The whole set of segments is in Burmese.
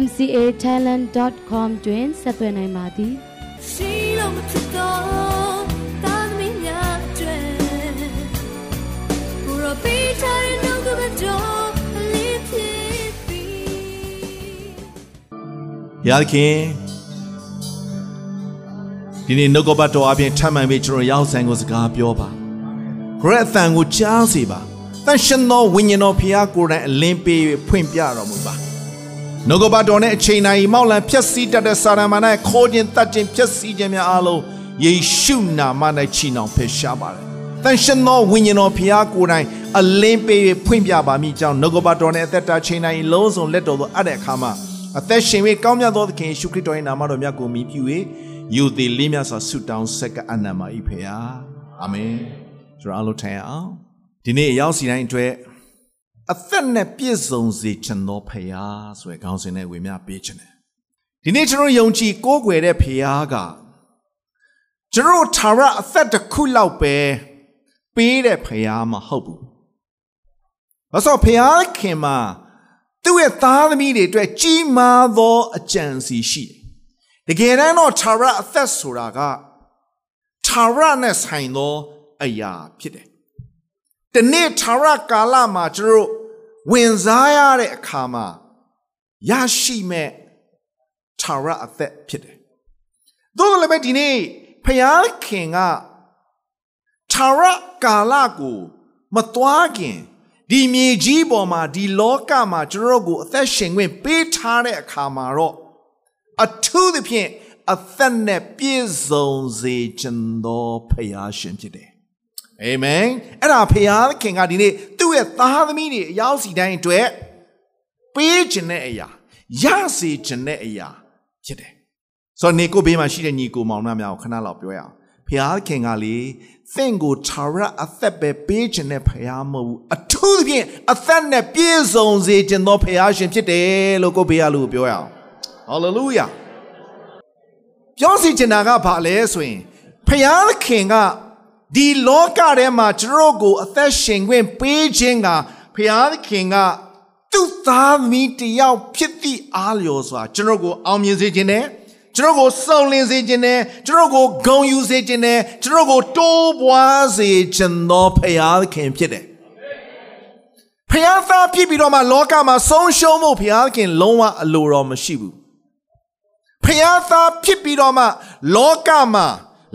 mcatalent.com တွင်ဆက်သွယ်နိုင်ပါသည်ရှိလို့မဖြစ်တော့တာသမီးများကျွဲဘူရောပေးချင်နှုတ်ကပတော်လေးဖြစ်ပြီရခင်ဒီနေ့နှုတ်ကပတ်တော်အပြင်ထမ်းမှန်ပြီးကျွန်တော်ရောက်ဆိုင်ကိုစကားပြောပါခရက်အသံကိုကြားစေပါတန်ရှင်သောဝိညာဉ်တော်ဖျားကိုယ်တိုင်အလင်းပေးဖွင့်ပြတော်မူပါ နှုတ်ကပတ်တော်နဲ့အချိန်တိုင်းမောက်လံဖြက်စီးတတ်တဲ့စာရမဏေခေါ်ခြင်းတတ်ခြင်းဖြက်စီးခြင်းများအားလုံးယေရှုနာမ၌ချီနှောင်ဖယ်ရှားပါတယ်။တန်ရှင်သောဝိညာဉ်တော်ဖျားကိုယ်တိုင်အလင်းပေးဖွင့်ပြပါမိကြောင်းနှုတ်ကပတ်တော်နဲ့အသက်တာချိန်တိုင်းလုံးစုံလက်တော်သို့အပ်တဲ့အခါမှာအသက်ရှင်၍ကောင်းမြတ်သောသခင်ယေရှုခရစ်တော်၏နာမတော်မြတ်ကိုမြည်ပြု၍ယူသည်လေးမြတ်စွာဆုတောင်းဆက်ကအနန္တမ၏ဖေဟာအာမင်ကျွန်တော်အားလုံးထိုင်အောင်ဒီနေ့ရောက်စီတိုင်းအတွက် အသက်နဲ့ပြည့်စုံစေချင်သောဖရာဆိုတဲ့ခေါင်းစဉ်နဲ့ဝေမျှပေးခြင်းတယ်ဒီနေ့ကျွန်တော်ယုံကြည်ကိုးကွယ်တဲ့ဖရာကကျွန်တော်ထာဝရအသက်တစ်ခုလောက်ပဲပေးတဲ့ဖရာမဟုတ်ဘူး။ဘာလို့ဖရာခင်မှာသူ့ရဲ့သားသမီးတွေအတွက်ကြီးမားသောအကြံစီရှိတယ်။တကယ်တမ်းတော့ထာဝရအသက်ဆိုတာကထာဝရနဲ့ဆိုင်သောအရာဖြစ်တယ် တနေ့ထာဝရကာလမှာကျွန်တော်ဝင်စားရတဲ့အခါမှာရရှိမဲ့ထာဝရအသက်ဖြစ်တယ်။သို့တော်လည်းပဲဒီနေ့ဖျားခင်ကထာဝရကာလကိုမသွားခင်ဒီမြေကြီးပေါ်မှာဒီလောကမှာကျွန်တော်ကိုအသက်ရှင်ခွင့်ပေးထားတဲ့အခါမှာတော့အထူးသဖြင့်အသက်နဲ့ပြည့်စုံစေခြင်းသောဖျားရှင်ဖြစ်တယ် အာမင်အဲ့ဒါဖခင်ကဒီနေ့သူ့ရဲ့သားသမီးတွေအရောက်စီတိုင်းအတွက်ပေးခြင်းတဲ့အရာရစေခြင်းတဲ့အရာဖြစ်တယ်ဆိုတော့နေကိုဘေးမှာရှိတဲ့ညီကိုမောင်နှမများကိုခဏလောက်ပြောရအောင်ဖခင်ကလေသင်ကိုထာဝရအသက်ပဲပေးခြင်းနဲ့ဖခင်မဟုတ်ဘူးအထူးသဖြင့်အသက်နဲ့ပြည့်စုံစေခြင်းသောဖခင်ရှင်ဖြစ်တယ်လို့ကိုဘေးကလူပြောရအောင်ဟာလေလုယာပြောစီချင်တာကဘာလဲဆိုရင်ဖခင်က ဒီလောကထဲမှာကျွန်တော်ကို အသက်ရှင်ခွင့်ပေးခြင်းကဖျားသခင်ကသူ့သားသမီးတယောက်ဖြစ်သည့်အားလျော်စွာကျွန်တော်ကိုအောင်မြင်စေခြင်းနဲ့ကျွန်တော်ကိုစုံလင်စေခြင်းနဲ့ကျွန်တော်ကိုဂုဏ်ယူစေခြင်းနဲ့ကျွန်တော်ကိုတိုးပွားစေခြင်းသောဖျားသခင်ဖြစ်တယ်ဖျားသားဖြစ်ပြီးတော့မှလောကမှာဆုံးရှုံးဖို့ဖျားသခင်လုံးဝအလိုတော်မရှိဘူးဖျားသားဖြစ်ပြီးတော့မှလောကမှာ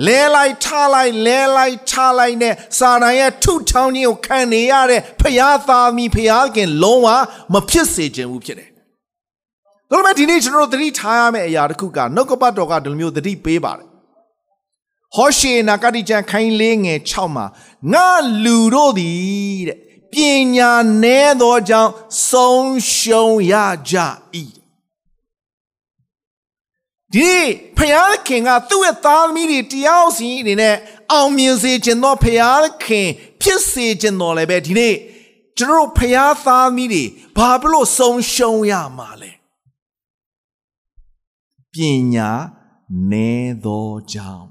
လဲလိုက်ထားလိုက်လဲလိုက်ထားလိုက်နဲ့စာတန်ရဲ့ထုထောင်းခြင်းကိုခံနေရတဲ့ဖျားသားမီဖျားခင်လုံးဝမဖြစ်စေခြင်းဘူးဖြစ်တယ်။ဒါပေမဲ့ဒီနေ့ကျွန်တော်တို့သတိထားရမယ့်အရာတစ်ခုကနှုတ်ကပတ်တော်ကဒီလိုမျိုးသတိပေးပါတယ်။ဟောရှေနာဂတိကျမ်းခိုင်းလေးငယ်6မှာငါလူတို့သည်တဲ့ပညာနည်းသောကြောင့်ဆုံးရှုံးရကြ၏ ဒီဖျားခင်ကသူ့ရဲ့သားသမီးတွေတရားစီအနေနဲ့အောင်မြင်စေခြင်းသောဖျားခင်ဖြစ်စေခြင်းတော်လည်းပဲဒီနေ့ကျွန်တော်ဖျားသားသမီးတွေဘာဖြစ်လို့ဆုံးရှုံးရမှာလဲပညာနဲသောကြောင့်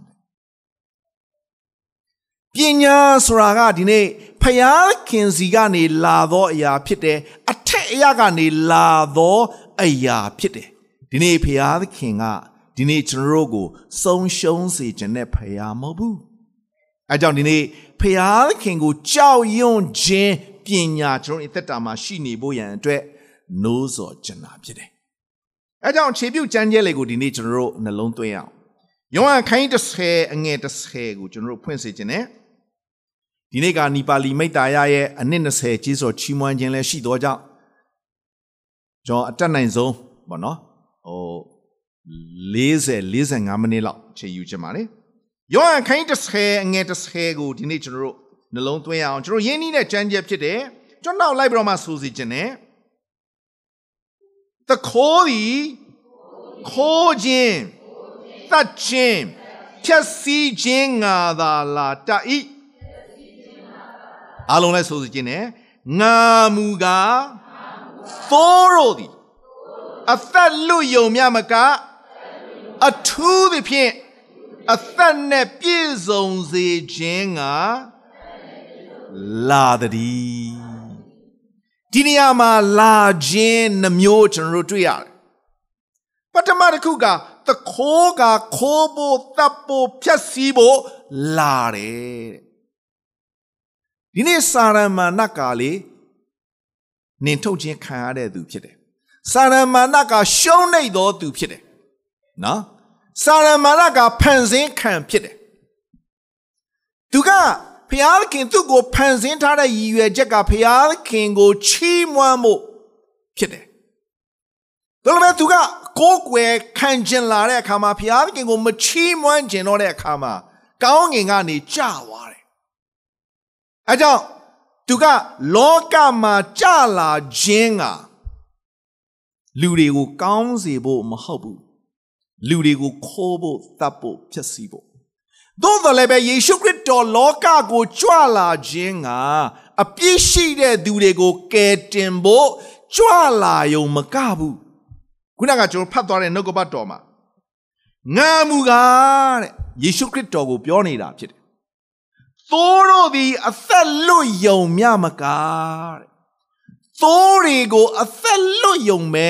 ပညာဆိုတာကဒီနေ့ဖျားခင်စီကနေလာသောအရာဖြစ်တယ်အထက်အရာကနေလာသောအရာဖြစ်တယ်ဒီနေ့ဖရာသခင်က ဒီနေ့ကျွန်တော်တို့ကိုဆုံးရှုံးစေခြင်းနဲ့ဖရာမဟုတ်ဘူးအဲကြောင့်ဒီနေ့ဖရာသခင်ကိုကြောက်ရွံ့ခြင်းပညာကျွန်တော်တို့အသက်တာမှာရှိနေဖို့ရန်အတွက်နိုးစော်ကျင်တာဖြစ်တယ်အဲကြောင့်ခြေပြုတ်ကြမ်းကျဲလေးကိုဒီနေ့ကျွန်တော်တို့နှလုံးသွင်းအောင်ယောဟန်ခိုင်း30အငယ်30ကိုကျွန်တော်တို့ဖွင့်စေခြင်းနဲ့ဒီနေ့ကနီပါလီမိတ်တာရရဲ့အနှစ်20ကြီးစော်ချီးမွမ်းခြင်းလည်းရှိသောကြောင့်ကျွန်တော်အတက်နိုင်ဆုံးပေါ့နော်ဟို 40 45မိနစ်လောက်ချိန်ယူချင်ပါလေယောဟန်ခိုင်း30အငယ်30ကိုဒီနေ့ကျွန်တော်တို့နှလုံးသွင်းအောင်ကျွန်တော်ရင်းနှီးတဲ့ကြမ်းကြက်ဖြစ်တယ်ကျွန်တော်နောက်လိုက်ပြီးတော့မှစူစီခြင်းနဲ့သခိုးသည်ခိုးခြင်းတတ်ခြင်းဖြက်စီးခြင်းငါသာလာတတ်၏အားလုံးလည်းဆိုကြည့်နေငါမူကားသိုးတို့သည်အသက်လွတ်ယုံမြမက အထူးသဖြင့်အသက်နဲ့ပြည့်စုံစေခြင်းကလာတည်းဒီနေရာမှာလာခြင်းနှမျိုးကျွန်တော်တို့တွေ့ရတယ်ပထမတစ်ခုကသခိုးကခိုးဖို့တပ်ဖို့ဖြတ်စည်းဖို့လာတယ်ဒီနေ့စာရမဏကလေးနင်ထုတ်ခြင်းခံရတဲ့သူဖြစ်တယ်စာရမဏကရှုံးနေသောသူဖြစ်တယ် နော်စာရမဏကဖန်ဆင်းခံဖြစ်တယ်သူကဖျားခင်သူ့ကိုဖန်ဆင်းထားတဲ့ရည်ရွယ်ချက်ကဖျားခင်ကိုချီးမွမ်းမှုဖြစ်တယ်ဒါပေမဲ့သူကကိုယ်ွယ်ခံကျင်လာတဲ့အခါမှာဖျားခင်ကိုမချီးမွမ်းကျင်တော့တဲ့အခါမှာကောင်းငင်ကနေကြာသွားတယ်အဲကြောင့်သူကလောကမှာကြာလာခြင်းကလူတွေကိုကောင်းစေဖို့မဟုတ်ဘူး လူတွေကိုခိုးဖို့တတ်ဖို့ဖျက်ဆီးဖို့သို့တော်လည်းပဲယေရှုခရစ်တော်လောကကိုကြွလာခြင်းကအပြစ်ရှိတဲ့သူတွေကိုကယ်တင်ဖို့ကြွလာယုံမကဘူးခုနကကျွန်တော်ဖတ်သွားတဲ့နှုတ်ကပတ်တော်မှာငါမူကားတဲ့ယေရှုခရစ်တော်ကိုပြောနေတာဖြစ်တယ်သိုးတို့သည်အသက်လွတ်ယုံမြမကားတဲ့သိုးတွေကိုအသက်လွတ်ယုံမဲ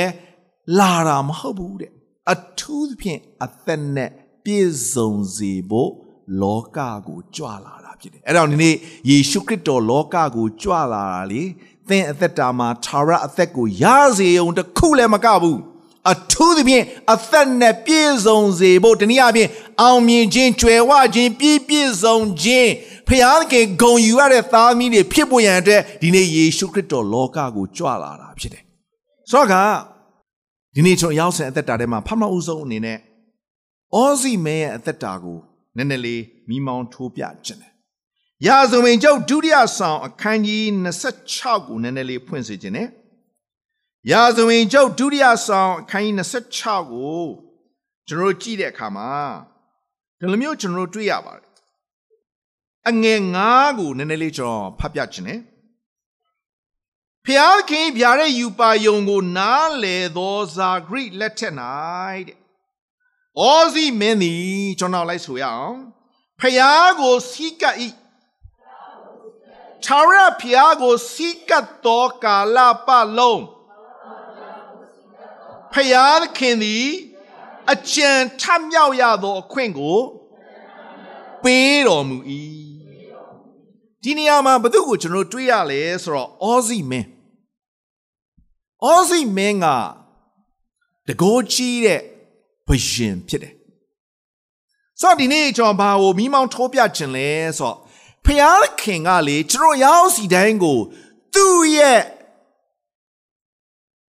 လာတာမဟုတ်ဘူးတဲ့ အထူးသဖြင့်အသက်နဲ့ပြည့်စုံစေဖို့လောကကိုကြွလာတာဖြစ်တယ်အဲ့တော့ဒီနေ့ယေရှုခရစ်တော်လောကကိုကြွလာတာလေသင်အသက်တာမှာသာရအသက်ကိုရစေုံတခုလည်းမကဘူးအထူးသဖြင့်အသက်နဲ့ပြည့်စုံစေဖို့တနည်းအားဖြင့်အောင်မြင်ခြင်းကြွယ်ဝခြင်းပြည့်ပြည့်စုံခြင်းဖခင်ဂုံယူရတဲ့သားသမီးတွေဖြစ်ပေါ်ရန်အတွက်ဒီနေ့ယေရှုခရစ်တော်လောကကိုကြွလာတာဖြစ်တယ်ဆိုတော့ ဒီနေ့ကျွန်တော်ရောက်စဉ်အသက်တာထဲမှာဖမအုပ်ဆုံးအနေနဲ့အောစီမဲရဲ့အသက်တာကိုနည်းနည်းလေးမိမောင်းထိုးပြခြင်းတယ်။ရာဇဝင်ကျုပ်ဒုတိယဆောင်အခန်းကြီး26ကိုနည်းနည်းလေးဖွင့်စေခြင်းနဲ့ရာဇဝင်ကျုပ်ဒုတိယဆောင်အခန်းကြီး26ကိုကျွန်တော်ကြည့်တဲ့အခါမှာဒီလိုမျိုးကျွန်တော်တွေ့ရပါတယ်။အငယ်9ကိုနည်းနည်းလေးကျွန်တော်ဖတ်ပြခြင်းနဲ့ ဖျားခင်ဗျာတဲ့ယူပါယုံကို နားလေသောဇာဂရိလက်ထက်၌တဲ့။အောစီမင်းသည်ကျွန်တော်လိုက်ဆိုရအောင်။ဖျားကိုစီးကပ်၏။ထာဝရဖျားကိုစီးကပ်သောကာလပတ်လုံးဖျားခင်သည်အကြံထမြောက်ရသောအခွင့်ကိုပေးတော်မူ၏ဒီနေရာမှာဘု து ကိုကျွန်တော်တွေးရလဲဆိုတော့အောစီမင်း အောစီမင်းကတကိုးကြီးတဲ့ဘရင်ဖြစ်တယ်ဆိုတော့ဒီနေ့ကျွန်တော်ဘာကိုမိမောင်းထိုးပြခြင်းလဲဆိုတော့ဖျားခင်ကလေကျွန်တော်ရောက်စီတိုင်းကို သူ့ရဲ့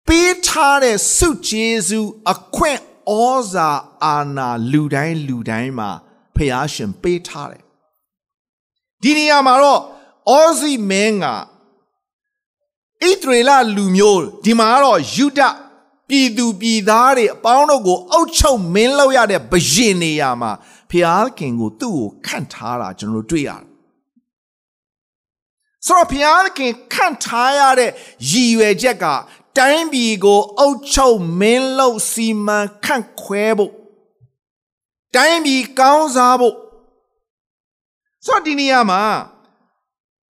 ပေးထားတဲ့စုကျေးဇူးအခွင့်ဩဇာအာဏာလူတိုင်းလူတိုင်းမှာဖျားရှင်ပေးထားတယ်ဒီနေရာမှာတော့အောစီမင်းက ဣသရေလလူမျိုးဒီမှာကတော့ယူဒပြည်သူပြည်သားတွေအပေါင်းတို့ကိုအုပ်ချုပ်မင်းလုပ်ရတဲ့ဘရင်နေရာမှာဖျားခင်ကိုသူ့ကိုခန့်ထားတာကျွန်တော်တို့တွေ့ရတယ်ဆိုတော့ဘုရားခင်ခန့်ထားရတဲ့ရည်ရွယ်ချက်ကတိုင်းပြည်ကိုအုပ်ချုပ်မင်းလုပ်စီမံခန့်ခွဲဖို့တိုင်းပြည်ကောင်းစားဖို့ဆိုတော့ဒီနေရာမှာ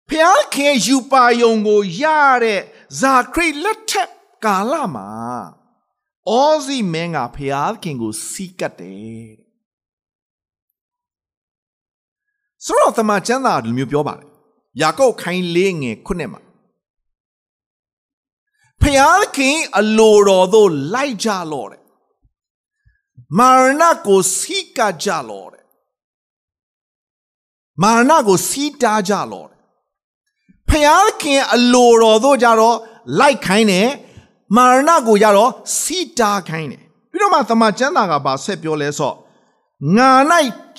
ဖျားခင်ယူပါယုံကိုရတဲ့ဇာခရိလက်ထက်ကာလမှာအောစီမင်းကဖျားခင်ကိုစီးကတ်တယ်ဆိုတော့တမန်ကျမ်းစာလိုမျိုးပြောပါတယ်ယာကုပ်ခိုင်းလေးငယ်ခုနှစ်မှာဖျားခင်အလိုတော်သို့လိုက်ကြလော့တဲ့မာရဏကိုစီးကကြလော့တဲ့မာရဏကိုစီးတားကြလော့တဲ့ ဖျားခင်အလိုတော်သို့ကြတော့လိုက်ခိုင်းတယ်မာရဏကိုကြတော့စီးတားခိုင်းတယ်ပြီးတော့မှသမကျမ်းသာကပါဆက်ပြောလဲဆိုငါ၌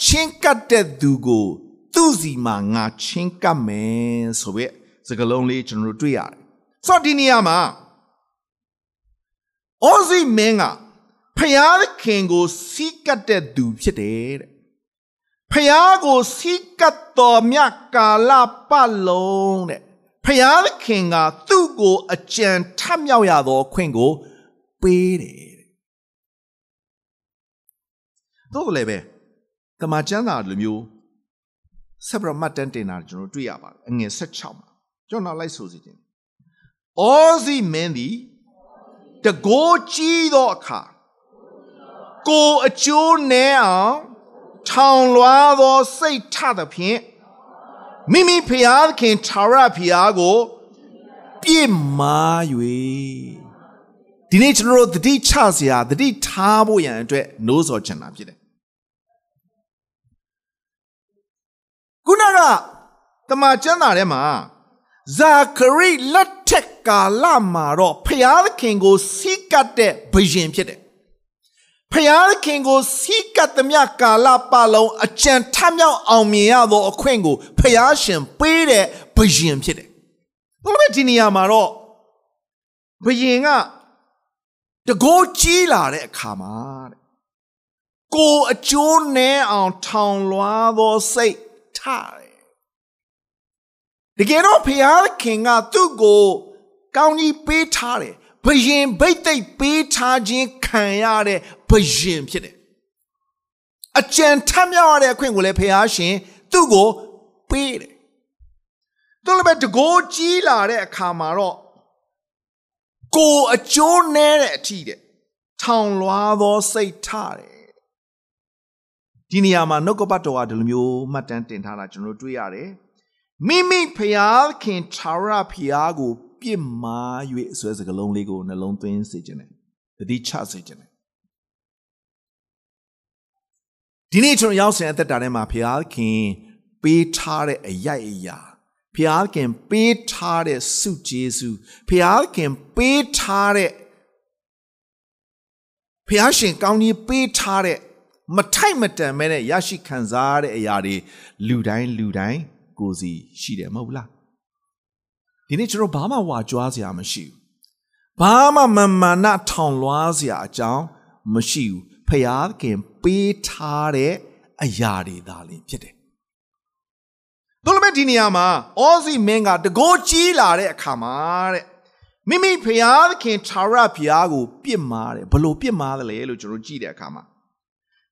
ချင်းကတ်တဲ့သူကို သူ့စီမှာငါချင်းကပ်မယ်ဆိုပြီးစကလုံးလေးကျွန်တော်တို့တွေ့ရတယ်ဆိုတော့ဒီနေရာမှာအောစီမင်းကဖဖျားသခင်ကိုစီးကပ်တဲ့သူဖြစ်တယ်တဲ့ ဖျားကိုစီးကပ်တော်မြတ်ကာလပတ်လုံးတဲ့ဖျားသခင်ကသူ့ကိုအကြံထမြောက်ရသောခွင့်ကိုပေးတယ်တဲ့သို့လည်းပဲတမန်ကျမ်းစာလိုမျိုးဆက်ပြမတ်တန်တင်တာကျွန်တော်တွေ့ရပါတယ်အငယ်16မှာကျွန်တော်လိုက်ဆိုစီခြင်းအောစီမင်းသည်တကိုးကြီးသောအခါကိုအကျိုးနဲအောင် ထောင်လွှားသောစိတ်ထသဖြင့်မိမိဖျားသခင်သာရဖျားကိုပြစ်မှား၍ဒီနေ့ကျွန်တော်တို့တတိချစရာတတိထားဖို့ရန်အတွက်နှိုးဆော်ချင်တာဖြစ်တယ်ခုနကတမန်ကျမ်းစာထဲမှာဇာခရိလက်ထက်ကာလမှာတော့ဖျားသခင်ကိုစီးကပ်တဲ့ဘုရင်ဖြစ်တယ် ဖျားသခင်ကိုစီးကပ်သမျှကာလပတ်လုံးအကြံထမြောက်အောင်မြင်ရသောအခွင့်ကိုဖျားရှင်ပေးတဲ့ဘုရင်ဖြစ်တယ်။ဒါပေမဲ့ဒီနေရာမှာတော့ဘုရင်ကတကိုးကြီးလာတဲ့အခါမှာတဲ့ကိုအကျိုးနဲအောင်ထောင်လွှားသောစိတ်ထားတယ်တကယ်တော့ဖျားခင်ကသူ့ကိုကောင်းကြီးပေးထားတယ်ဘယင်ဘိတ်သိက်ပေးထားခြင်း ခံရတဲ့ဘယင်ဖြစ်တယ်အကြံထမြောက်ရတဲ့အခွင့်ကိုလည်းဖျားရှင်သူ့ကိုပေးတယ်သူလည်းပဲတကိုးကြီးလာတဲ့အခါမှာတော့ကိုအကျိုးနဲတဲ့အထီးတဲ့ထောင်လွှားသောစိတ်ထားတယ်ဒီနေရာမှာနှုတ်ကပတ်တော်ကဒီလိုမျိုးမှတ်တမ်းတင်ထားတာကျွန်တော်တို့တွေ့ရတယ်မိမိဖျားခင်သာရဖျားကို ပြစ်မှား၍ဆွဲစကလုံးလေးကိုနှလုံးသွင်းစေခြင်းနဲ့ တတိချစေခြင်းနဲ့ဒီနေ့ကျွန်တော်ရောက်စဉ်အသက်တာထဲမှာဖျားခင်ပေးထားတဲ့အရိုက်အရာဖျားခင်ပေးထားတဲ့စုကျေးဇူးဖျားခင်ပေးထားတဲ့ဖျားရှင်ကောင်းကြီးပေးထားတဲ့မထိုက်မတန်မဲနဲ့ရရှိခံစားရတဲ့အရာတွေလူတိုင်းလူတိုင်းကိုစီရှိတယ်မဟုတ်လားဒီနေ့ကျွန်တော်ဘာမှဝါကြွားစရာမရှိဘူး ဘာမှမမာနထောင်လွှားစရာအကြောင်းမရှိဘူးဖျားခင်ပေးထားတဲ့အရာတွေသာလင်ဖြစ်တယ်တို့လည်းဒီနေရာမှာအောစီမင်းကတကိုးကြီးလာတဲ့အခါမှာတဲ့မိမိဖျားခင်ခြာရဖျားကို ပြစ်မှားတယ်ဘလို့ပြစ်မှားတယ်လဲလို့ကျွန်တော်ကြည့်တဲ့အခါမှာ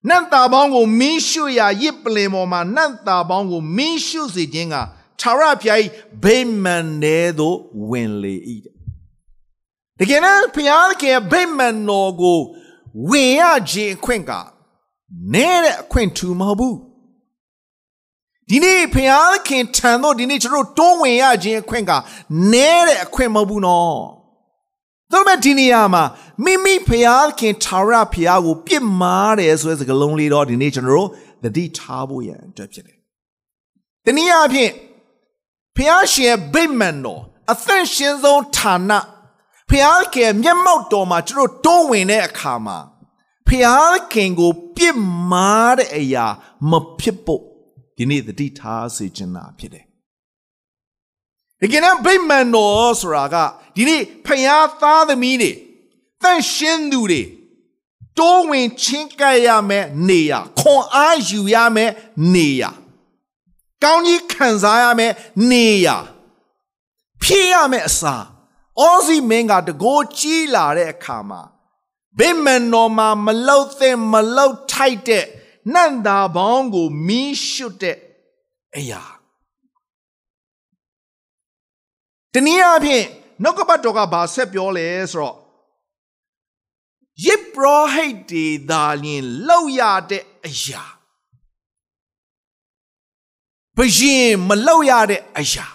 နတ်သားပေါင်းကိုမင်းရှုရာရစ်ပလင်ပေါ်မှာနတ်သားပေါင်းကိုမင်းရှုစေခြင်းကထာဝရဘုရား၏ဗိမာန်ထဲသို့ဝင်လေ၏တ ကယ်တော့ဘုရားခင်ဗိမာန်တော်ကိုဝင်ရခြင်းအခွင့်ကနဲတဲ့အခွင့်ထူမဟုတ်ဘူးဒီနေ့ဘုရားခင်ထံသို့ဒီနေ့ကျွန်တော်တွန်းဝင်ရခြင်းအခွင့်ကနဲတဲ့အခွင့်မဟုတ်ဘူးနော်ဒါပေမဲ့ဒီနေရာမှာမိမိဖျားခင်ထာဝရဖျားကိုပြစ်မှားတယ်ဆိုတဲ့စကားလုံးလေးတော့ဒီနေ့ကျွန်တော်တို့သတိထားဖို့ရန်အတွက်ဖြစ်တယ်။တနည်းအားဖြင့်ဖျားရှင်ဗိမာန်တော်အသက်ရှင်ဆုံးဌာန ဖျားခင်မျက်မှောက်တော်မှာကျွန်တော်တိုးဝင်တဲ့အခါမှာဖျားခင်ကို ပြစ်မှားတဲ့အရာ မဖြစ်ဖို့ဒီနေ့သတိထားစေချင်တာဖြစ်တယ်။ဒီကနေ့ဗိမာန်တော်ဆိုတာကဒီနေ့ဖျားသားသမီးတွေတန့်ရှင်းသူတွေတိုးဝင်ချင်းကပ်ရမယ်နေရခွန်အားယူရမယ်နေရကောင်းကြီးခံစားရမယ်နေရဖြည့်ရမယ်အစာ အောစီမင်းကတကိုးကြီးလာတဲ့အခါမှာဗိမာန်တော်မှာမလောက်သင့်မလောက်ထိုက်တဲ့နန့်တာပေါင်းကိုမီးရှုတဲ့အရာတနည်းအားဖြင့်နှုတ်ကပတ်တော်ကဘာဆက်ပြောလဲဆိုတော့ယစ်ပရောဟိတ်တွေသာလျင်လောက်ရတဲ့အရာဘယင်မလောက်ရတဲ့အရာ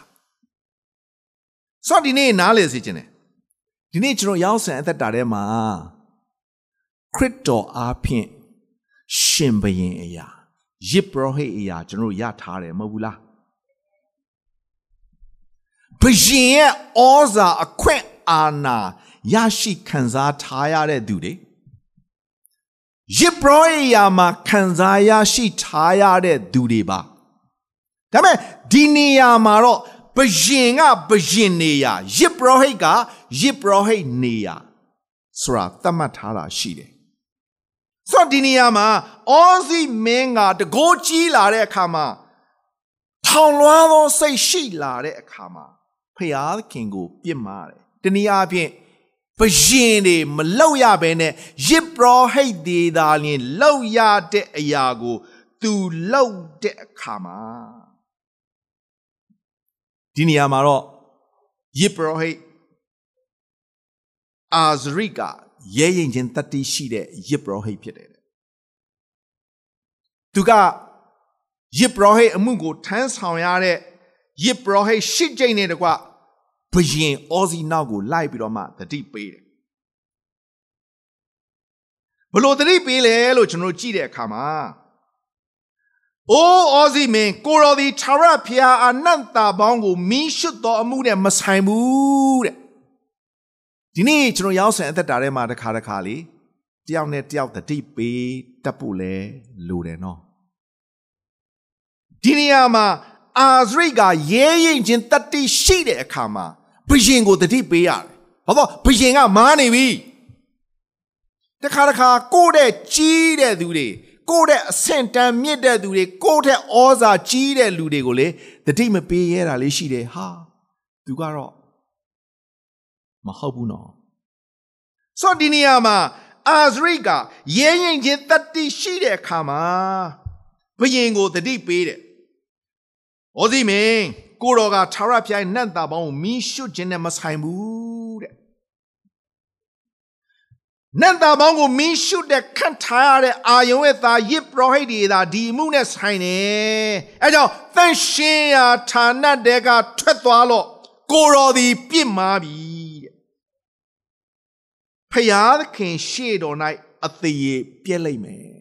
ဆိုတော့ဒီနေ့နားလည်စေခြင်း ਨੇ ဒီနေ့ကျွန်တော်ရောက်ဆန်အသက်တာထဲမှာခရစ်တော်အားဖြင့်ရှင်ဘယင်အရာယစ်ပရောဟိတ်အရာကျွန်တော်ရထားတယ်မဟုတ်ဘူးလားဘယင်ရဲ့ဩဇာအခွင့်အာဏာရရှိခံစားထားရတဲ့သူတွေယစ်ပရောဟိတ်ယာမှာခံစားရရှိထားရတဲ့သူတွေပါဒါပေမဲ့ဒီနေရာမှာတော့ ဘယင်ကဘယင်နေရာယစ်ပရောဟိတ်ကယစ်ပရောဟိတ်နေရာဆိုတာသတ်မှတ်ထားတာရှိတယ်ဆိုတော့ဒီနေရာမှာအောစီမင်းကတကိုးကြီးလာတဲ့အခါမှာထောင်လွှားသောစိတ်ရှိလာတဲ့အခါမှာဖယားခင်ကို ပြစ်မှားတယ်တနည်းအားဖြင့်ဘရင်တွေမလောက်ရဘဲနဲ့ယစ်ပရောဟိတ်တွေသာလျှင်လောက်ရတဲ့အရာကို သူလောက်တဲ့အခါမှာ ဒီနေရာမှာတော့ယစ်ပရောဟိတ်အာဇရိကရဲရင်ချင်းတတိရှိတဲ့ယစ်ပရောဟိတ်ဖြစ်တယ်သူကယစ်ပရောဟိတ်အမှုကိုထမ်းဆောင်ရတဲ့ယစ်ပရောဟိတ်ရှစ်ကြိမ်နဲ့တကွဘယင်အောစီနောက်ကိုလိုက်ပြီးတော့မှတတိပေးတယ်ဘလို့တတိပေးလဲလို့ကျွန်တော်ကြည့်တဲ့အခါမှာ အိုးအောစီမင်းကိုရော်ဒီခြာရဖျားအနန္တာဘောင်းကိုမီးရှုတော်အမှုနဲ့မဆိုင်ဘူးတဲ့ဒီနေ့ကျွန်တော်ရောက်ဆန်အသက်တာထဲမှာတစ်ခါတစ်ခါလေးတယောက်နဲ့တယောက်တတိပေးတတ်ဖို့လဲလိုတယ်နော်ဒီနေရာမှာအာဇရိတ်ကရဲရင်ချင်းတတိရှိတဲ့အခါမှာဘုရင်ကိုတတိပေးရတယ်ဘာလို့ဘုရင်ကမားနေပြီတခါတခါကိုယ့်တဲ့ကြီးတဲ့သူတွေ ကိုယ့်တဲ့အဆင့်တန်းမြင့်တဲ့သူတွေကိုယ့်တဲ့ဩဇာကြီးတဲ့လူတွေကိုလေတတိမပေးရတာလေးရှိတယ်ဟာသူကတော့မဟုတ်ဘူးနော်ဆိုတော့ဒီနေရာမှာအာဇရိကရဲရင်ချင်းတတိရှိတဲ့အခါမှာဘုရင်ကိုတတိပေးတယ်။ဩဇိမင်းကိုတော်ကထာဝရဘုရားနတ်သားပေါင်းကိုမီးရှို့ခြင်းနဲ့မဆိုင်ဘူးတဲ့။ နတ်သားပေါင်းကိုမီးရှို့တဲ့ခန့်ထားရတဲ့အာယုံရဲ့သားယစ်ပရောဟိတ်တွေသာဒီမှုနဲ့ဆိုင်တယ်။အဲကြောင့်သန့်ရှင်းရာဌာနတဲကထွက်သွားလို့ကိုတော်သည်ပြစ်မှားပြီတဲ့။ဖျားသခင်ရှေ့တော်၌အသေးရပြက်လိုက်မယ်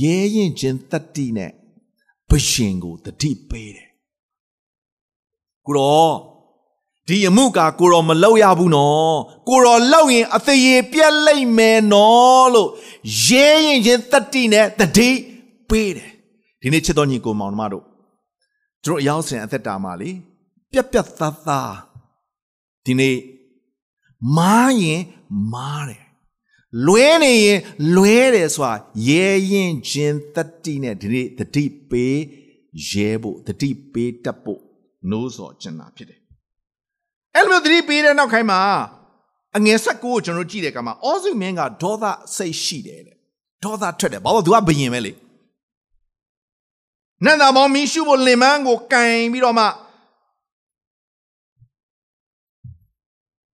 ရဲရင်ချင်းတတိနဲ့ဘရှင်ကိုတတိပေးတယ်ကိုရော ဒီအမှုကကိုရောမလောက်ရဘူးနော်ကိုရောလောက်ရင်အသေးရပြက်လိုက်မယ်နော်လို့ရဲရင်ချင်းတတိနဲ့တတိပေးတယ်ဒီနေ့ချစ်တော်ညီကိုမောင်နှမတို့တို့အရောက်စင်အသက်တာမှာလေပြက်ပြက်သားသားဒီနေ့မားရင်မားတယ်လွဲနေရင်လွဲတယ်ဆိုတာရဲရင်ချင်းတတိနဲ့ဒီနေ့တတိပေးရဲဖို့တတိပေးတတ်ဖို့နိုးစော်ကျင်တာဖြစ်တယ် အဲ့လိုတတိပေးတဲ့နောက်ခိုင်းမှာအငယ်ဆက်ကိုကျွန်တော်ကြည့်တဲ့အခါမှာအောစုမင်းကဒေါသစိတ်ရှိတယ်တဲ့ဒေါသထွက်တယ်ဘာလို့ तू ကဘယင်ပဲလေနန္ဒမောင်မီရှုဖို့လင်မန်းကိုကင်ပြီးတော့မှ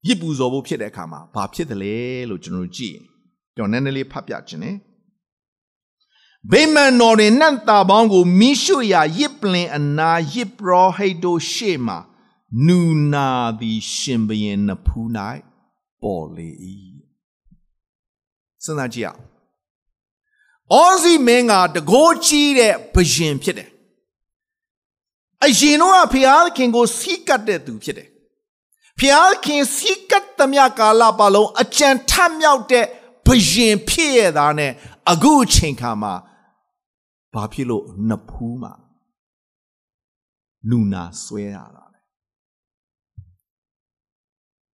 ရစ်ပူဇော်ဖို့ဖြစ်တဲ့အခါမှာဘာဖြစ်တယ်လဲလို့ကျွန်တော်ကြည့်ကျွန်တော်နည်းနည်းလေးဖတ်ပြခြင်းနဲ့ဗိမာန်တော်တွင်နတ်သားပေါင်းကိုမိရှုရာရစ်ပလင်အနာရစ်ပရောဟိတ်တို့ရှေ့မှာ နူနာသည်ရှင်ဘရင်နဖူး၌ပေါ်လေ၏စဉ်းစားကြည့်အောင်အောစီမင်းကတကိုးကြီးတဲ့ဘရင်ဖြစ်တယ်အရင်တော့ဖျားခင်ကိုစီးကတ်တဲ့သူဖြစ်တယ်ဖျားခင်စီးကတ်သမျှကာလပတ်လုံးအကြံထမြောက်တဲ့ဘရင်ဖြစ်ရတာနဲ့အခုအချိန်ခါမှာဘာဖြစ်လို့နဖူးမှာလူနာဆွဲရတာလဲ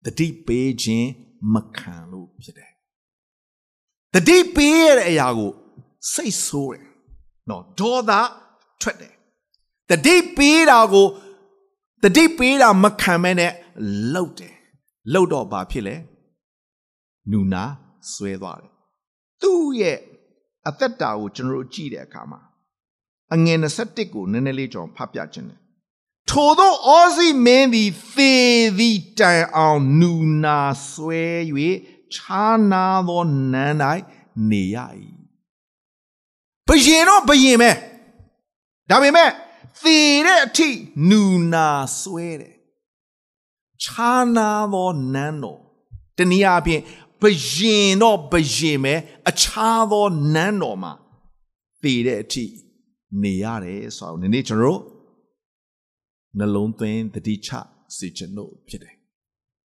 တတိပေးခြင်းမခံလို့ဖြစ်တယ်တတိပေးရတဲ့အရာကိုစိတ်ဆိုးတယ်နော်ဒေါသထွက်တယ်တတိပေးတာကိုတတိပေးတာမခံမဲနဲ့လှုပ်တယ်လှုပ်တော့ဘာဖြစ်လဲနူနာဆွဲသွားတယ်သူ့ရဲ့အသက်တာကိုကျွန်တော်တို့ကြည့်တဲ့အခါမှာအငယ်21ကိုနည်းနည်းလေးကျွန်တော်ဖတ်ပြခြင်းတယ် ထို့သောအောစီမင်းသည်သေသည်တိုင်အောင်နူနာဆွဲ၍ခြားနာသောနန်း၌နေရ၏ဘယင်တော့ဘယင်ပဲဒါပေမဲ့သေတဲ့အထိနူနာဆွဲတယ်ခြားနာသောနန်းတော်တနည်းအားဖြင့်ဘယင်တော့ဘယင်ပဲအခြားသောနန်းတော်မှာသေတဲ့အထိနေရတယ်ဆိုတော့ဒီနေ့ကျွန်တော် နှလုံးသွင်းတတိချစေချင်လို့ဖြစ်တယ်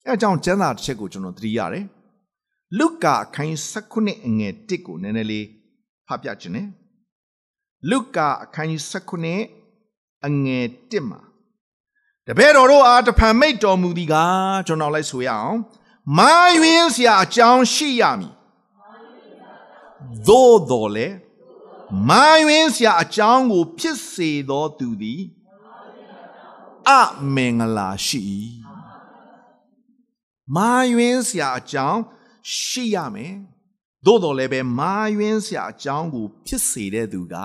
အဲအကြောင်းကျမ်းစာတစ်ချက်ကိုကျွန်တော်သတိရတယ်လုကာအခန်း19အငယ်1ကိုနည်းနည်းလေးဖတ်ပြခြင်းနဲ့လုကာအခန်း19အငယ်1မှာတပည့်တော်တို့အားတဖန်မိတ်တော်မူသည်ကကျွန်တော်လိုက်ဆိုရအောင်မာယွင်းစရာအကြောင်းရှိရမည်သို့တော်လေမာယွင်းစရာအကြောင်းကို ဖြစ်စေသောသူသည် အမင်္ဂလာရှိ၏မာယွင်းစရာအကြောင်းရှိရမယ်သို့တော်လည်းပဲမာယွင်းစရာအကြောင်းကို ဖြစ်စေတဲ့သူက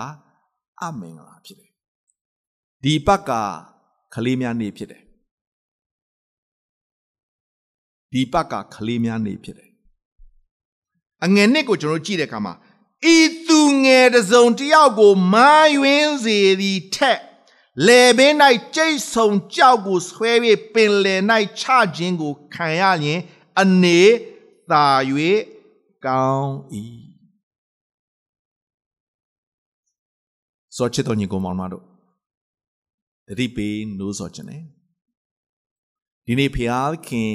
အမင်္ဂလာဖြစ်တယ်ဒီပတ်ကခလေးများနေဖြစ်တယ်ဒီပတ်ကခလေးများနေဖြစ်တယ်အငယ်နှစ်ကိုကျွန်တော်ကြည့်တဲ့အခါမှာဤသူငယ်တစုံတယောက်ကိုမာယွင်းစေသည်ထက် လေဘင်း၌ကြိတ်ဆုံကြောက်ကိုဆွဲ၍ပင်လယ်၌ချခြင်းကိုခံရရင်အနေသာ၍ကောင်း၏စောချစ်တော်ညီကောင်မောင်မတို့တတိပေးနိုးစောခြင်း ਨੇ ဒီနေ့ဖျားခင်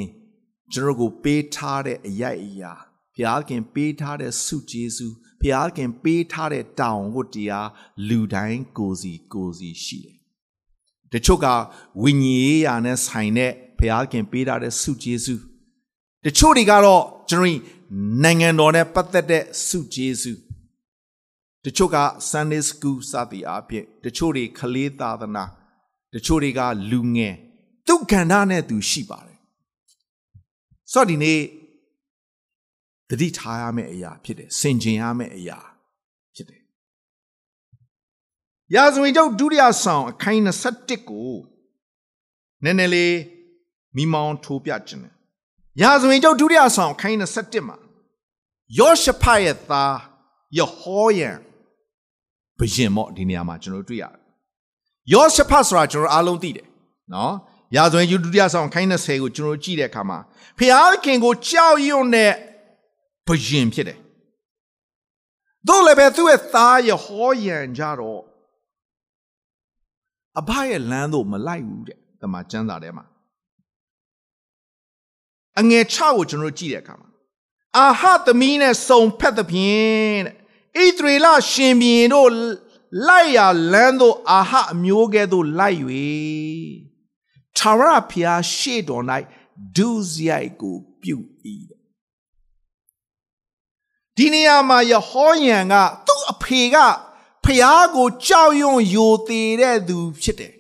ကျွန်တော်ကိုပေးထားတဲ့အရိုက်အရာဖျားခင်ပေးထားတဲ့ဆုကျေးဇူးဖျားခင်ပေးထားတဲ့တောင်းဝတ်တရားလူတိုင်းကိုစီကိုစီရှိတယ် တချို့ကဝိညာဉ်ရေးရာနဲ့ဆိုင်တဲ့ဘုရားခင်ပေးထားတဲ့စုကျေးဇူးတချို့တွေကတော့ကျွန်တော်နိုင်ငံတော်နဲ့ပတ်သက်တဲ့စုကျေးဇူးတချို့က Sunday School စသည်အဖြစ်တချို့တွေကလေးသာသနာတချို့တွေကလူငယ်သူကဏ္ဍနဲ့သူရှိပါတယ်ဆိုတော့ဒီနေ့တတိထားရမယ့်အရာဖြစ်တယ်စင်ကျင်ရမယ့်အရာဖြစ်တယ် ရာဇဝင်ကျုပ်ဒုတိယဆောင်အခိုင်21ကိုနည်းနည်းလေးမိမောင်းထိုးပြခြင်းတယ်ရာဇဝင်ကျုပ်ဒုတိယဆောင်အခိုင်21မှာယောရှဖတ်ရဲ့သားယဟောယံဘယင်မော့ဒီနေရာမှာကျွန်တော်တွေ့ရတယ်ယောရှဖတ်ဆိုတာကျွန်တော်အားလုံးသိတယ်နော်ရာဇဝင်ကျုပ်ဒုတိယဆောင်ခိုင်း20ကိုကျွန်တော်ကြည့်တဲ့အခါမှာဖျားခင်ကိုကြောက်ရွံ့တဲ့ဘယင်ဖြစ်တယ်တို့လည်းပဲသူ့ရဲ့သားယဟောယံကြတော့ အဘရဲ့လမ်းသို့မလိုက်ဘူးတဲ့တမန်ကျမ်းစာထဲမှာအငယ်6ကိုကျွန်တော်ကြည့်တဲ့အခါမှာအာဟသမီးနဲ့စုံဖက်သဖြင့်တဲ့ဣသရေလရှင်ဘီရင်တို့လိုက်ရလမ်းသို့အာဟအမျိုးကဲ့သို့လိုက်၍ထာဝရဘုရားရှေ့တော်၌ဒုစရိုက်ကိုပြု၏ဒီနေရာမှာယဟောယံကသူ့အဖေက ဖျားကိုကြောက်ရွံ့ယိုသေးတဲ့သူဖြစ်တယ်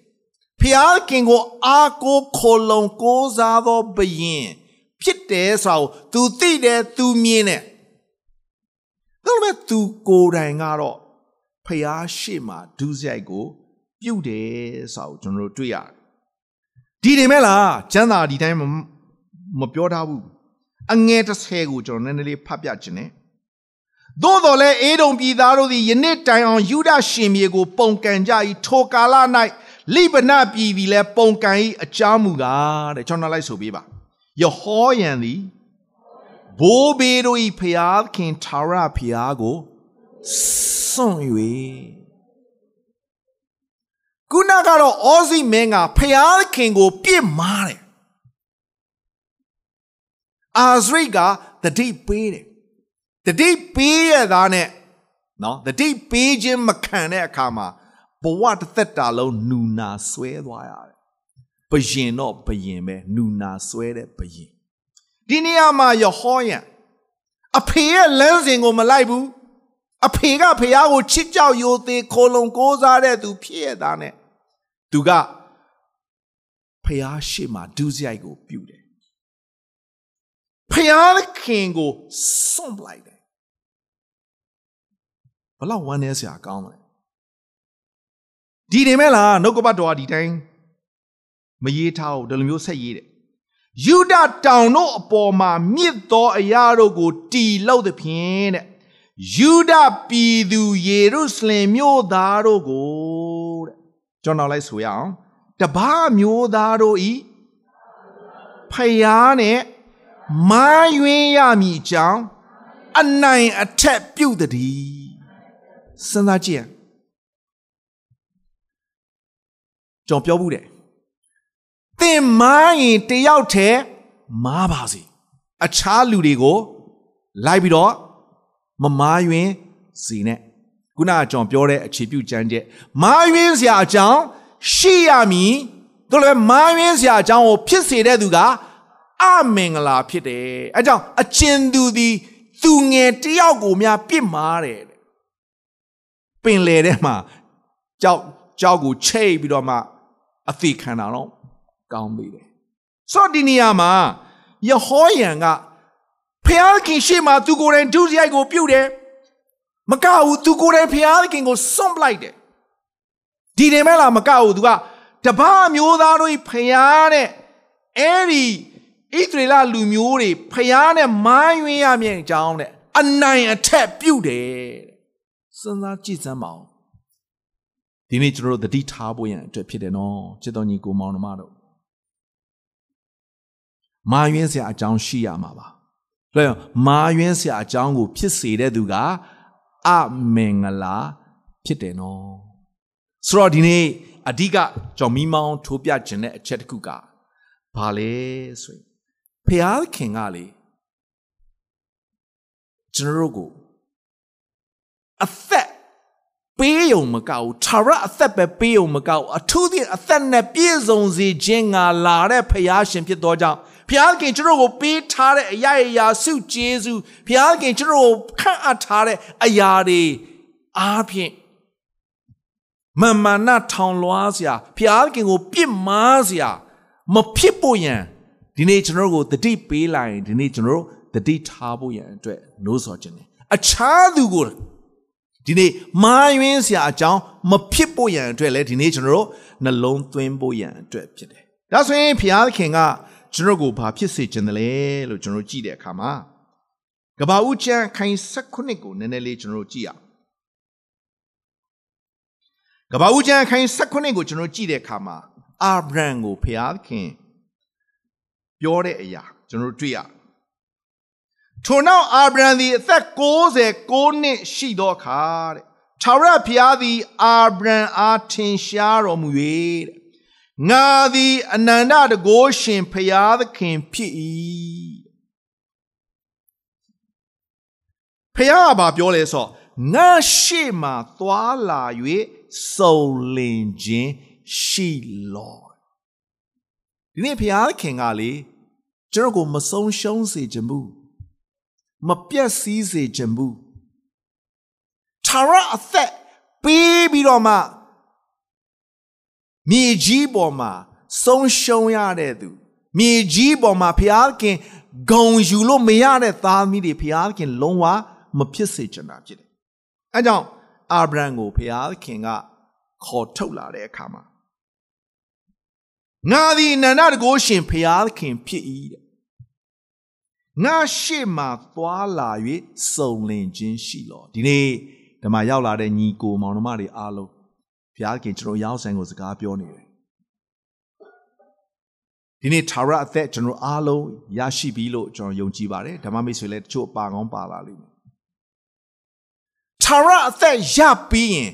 ဖျားခင်ကိုအာကိုခိုလုံကိုးစားသောဘယင်ဖြစ်တယ်ဆိုတော့ तू သိတယ် तू မြင်တယ်ဒါပေမဲ့ तू ကိုယ်တိုင်ကတော့ဖျားရှိမှဒုစရိုက်ကို ပြုတ်တယ်ဆိုတော့ကျွန်တော်တို့တွေ့ရတယ်ဒီနေမဲ့လားကျမ်းသာဒီတိုင်းမပြောထားဘူးအငယ်30ကိုကျွန်တော်နည်းနည်းလေးဖတ်ပြခြင်းနဲ့ သို့တော်လည်းအေဒုံပြည်သားတို့သည်ယနေ့တိုင်အောင်ယူဒရှင်မြေကို ပုံကန်ကြ၏ထိုကာလ၌လိဗနပြည်သည်လည်းပုံကန်၏အကြောင်းမူကားတဲ့ကျွန်တော်လိုက်ဆိုပေးပါယဟောယံသည်ဘိုးဘေးတို့၏ဖျားခင်ထာဝရဖျားကိုစွန့်၍ခုနကတော့အောစီမင်းကဖျားခင်ကို ပြစ်မာတယ်အာဇရိကတတိပေးတယ် တတိပေးရသားနဲ့နော်တတိပေးခြင်းမခံတဲ့အခါမှာဘဝတစ်သက်တာလုံးနူနာဆွဲသွားရတယ်ဘယင်တော့ဘယင်ပဲနူနာဆွဲတဲ့ဘယင်ဒီနေရာမှာယဟောယံအဖေရဲ့လမ်းစဉ်ကိုမလိုက်ဘူးအဖေကဖះကိုချစ်ကြောက်ယိုသေးခိုလုံကိုးစားတဲ့သူဖြစ်ရတာနဲ့သူကဖះရှိမှဒုစရိုက်ကိုပြုတယ်ဖះခင်ကိုစွန့်ပလိုက်တယ် ဘလောက်ဝမ်းနည်းစရာကောင်းတယ်ဒီနေမဲ့လားနှုတ်ကပတ်တော်ဒီတိုင်းမရေးထားဘူးဒီလိုမျိုးဆက်ရေးတယ်ယူဒတောင်တို့အပေါ်မှာမြစ်သောအရာတို့ကိုတီလောက်သဖြင့်တဲ့ယူဒပြည်သူယေရုရှလင်မြို့သားတို့ကိုတဲ့ကျွန်တော်လိုက်ဆိုရအောင်တပါးမျိုးသားတို့ဤဖယားနဲ့မာယွင်းရမည်အကြောင်းအနိုင်အထက်ပြုတ်တည်း စဉ်းစားကြည့်ရကျွန်တော်ပြောဘူးတယ်သင်မားရင်တယောက်တည်းမားပါစေအခြားလူတွေကိုလိုက်ပြီးတော့မမားယွင်းစီနဲ့ခုနကကျွန်တော်ပြောတဲ့အခြေပြုကြမ်းချက်မားယွင်းစရာအကြောင်းရှိရမည်တို့လည်းမားယွင်းစရာအကြောင်းကိုဖြစ်စေတဲ့သူကအမင်္ဂလာဖြစ်တယ်အဲကြောင့်အကျဉ်သူသည်သူငယ်တယောက်ကိုများပြစ်မှားတယ်တဲ့ ပင်လေထဲမှာကြောက်ကြောက်ကိုချိတ်ပြီးတော့မှအသိခံတာတော့ကောင်းပြီတယ်ဆိုတော့ဒီနေရာမှာယဟောယံကဖျားခင်ရှေ့မှာသူကိုယ်တိုင်ဒုစရိုက်ကိုပြုတ်တယ်မကဘူးသူကိုယ်တိုင်ဖျားခင်ကိုစွန့်ပလိုက်တယ်ဒီတယ်မဲ့လားမကဘူးသူကတပားမျိုးသားတို့ဖျားတဲ့အဲ့ဒီဣသရေလလူမျိုးတွေဖျားနဲ့မိုင်းရွေးရမြင်အကြောင်းတဲ့အနိုင်အထက်ပြုတ်တယ် စဉ်းစားကြည့်စမ်းပါဦးဒီနေ့ကျွန်တော်တို့တတိထားဖို့ရန်အတွက်ဖြစ်တယ်နော်ချစ်တော်ညီကိုမောင်နှမတို့မာယွင်းစရာအကြောင်းရှိရမှာပါဒါကြောင့်မာယွင်းစရာအကြောင်းကို ဖြစ်စေတဲ့သူကအမင်္ဂလာဖြစ်တယ်နော်ဆိုတော့ဒီနေ့အဓိကကြောင့်မိမောင်းထိုးပြခြင်းတဲ့အချက်တစ်ခုကဘာလဲဆိုရင်ဖျားခင်ကလေကျွန်တော်တို့ကို အသက်ပေးယုံမကောက်ထာဝရအသက်ပဲပေးယုံမကောက်အထူးသဖြင့်အသက်နဲ့ပြည့်စုံစေခြင်းငါလာတဲ့ဖျားရှင်ဖြစ်သောကြောင့်ဖျားခင်ကျွန်တော်ကိုပေးထားတဲ့အရာရာစုကျေးဇူးဖျားခင်ကျွန်တော်ကိုခန့်အပ်ထားတဲ့အရာတွေအားဖြင့်မမနာထောင်လွှားစရာဖျားခင်ကိုပြစ်မှားစရာမဖြစ်ဖို့ရန်ဒီနေ့ကျွန်တော်ကိုတတိပေးလိုက်ရင်ဒီနေ့ကျွန်တော်တတိထားဖို့ရန်အတွက်နှိုးဆော်ခြင်းတယ်အခြားသူကို ဒီနေ့မာယွင်းစရာအကြောင်းမဖြစ်ဖို့ရန်အတွက်လည်းဒီနေ့ကျွန်တော်တို့နှလုံးသွင်းဖို့ရန်အတွက်ဖြစ်တယ်။ဒါဆိုရင်ဘုရားခင်ကကျွန်တော်ကိုဘာဖြစ်စေခြင်းတလဲလို့ကျွန်တော်ကြည့်တဲ့အခါမှာကဘာဦးကျမ်းခိုင်16ကိုနည်းနည်းလေးကျွန်တော်ကြည့်ရအောင်။ကဘာဦးကျမ်းခိုင်16ကိုကျွန်တော်ကြည့်တဲ့အခါမှာအာဗြဟံကိုဘုရားခင်ပြောတဲ့အရာကျွန်တော်တွေ့ရ ထိုနောက်အာဗြဟံသည်အသက်69နှစ်ရှိသောအခါတဲ့ထာဝရဘုရားသည်အာဗြဟံအားထင်ရှားတော်မူ၍တဲ့ငါသည်အနန္တတကိုးရှင်ဘုရားသခင်ဖြစ်၏ဘုရားကပြောလဲဆိုငါရှေ့မှာသွားလာ၍စုံလင်ခြင်းရှိလောဒီနေ့ဘုရားခင်ကလေကျွန်တော်ကိုမဆုံးရှုံးစေခြင်းဘူး မပြတ်စည်းစေခြင်းဘူးထာဝရအသက်ပေးပြီးတော့မှမြေကြီးပေါ်မှာဆုံးရှုံးရတဲ့သူမြေကြီးပေါ်မှာဘုရားခင်ဂုံယူလို့မရတဲ့သားသမီးတွေဘုရားခင်လုံးဝမဖြစ်စေချင်တာဖြစ်တယ်။အဲကြောင့်အာဗြဟံကိုဘုရားခင်ကခေါ်ထုတ်လာတဲ့အခါမှာငါသည်အနန္တတကိုရှင်ဖျားခင်ဖြစ်၏တဲ့ ငါရှေ့မှာသွားလာ၍စုံလင်ခြင်းရှိလောဒီနေ့ဓမ္မရောက်လာတဲ့ညီကိုမောင်နှမတွေအားလုံးဘုရားခင်ကျွန်တော်ရောက်ဆိုင်ကိုစကားပြောနေတယ်ဒီနေ့သာရအသက်ကျွန်တော်အားလုံးရရှိပြီလို့ကျွန်တော်ယုံကြည်ပါတယ်ဓမ္မမိတ်ဆွေလည်းတချို့ပါကောင်းပါလာလိမ့်မယ်သာရအသက်ရပြီးရင်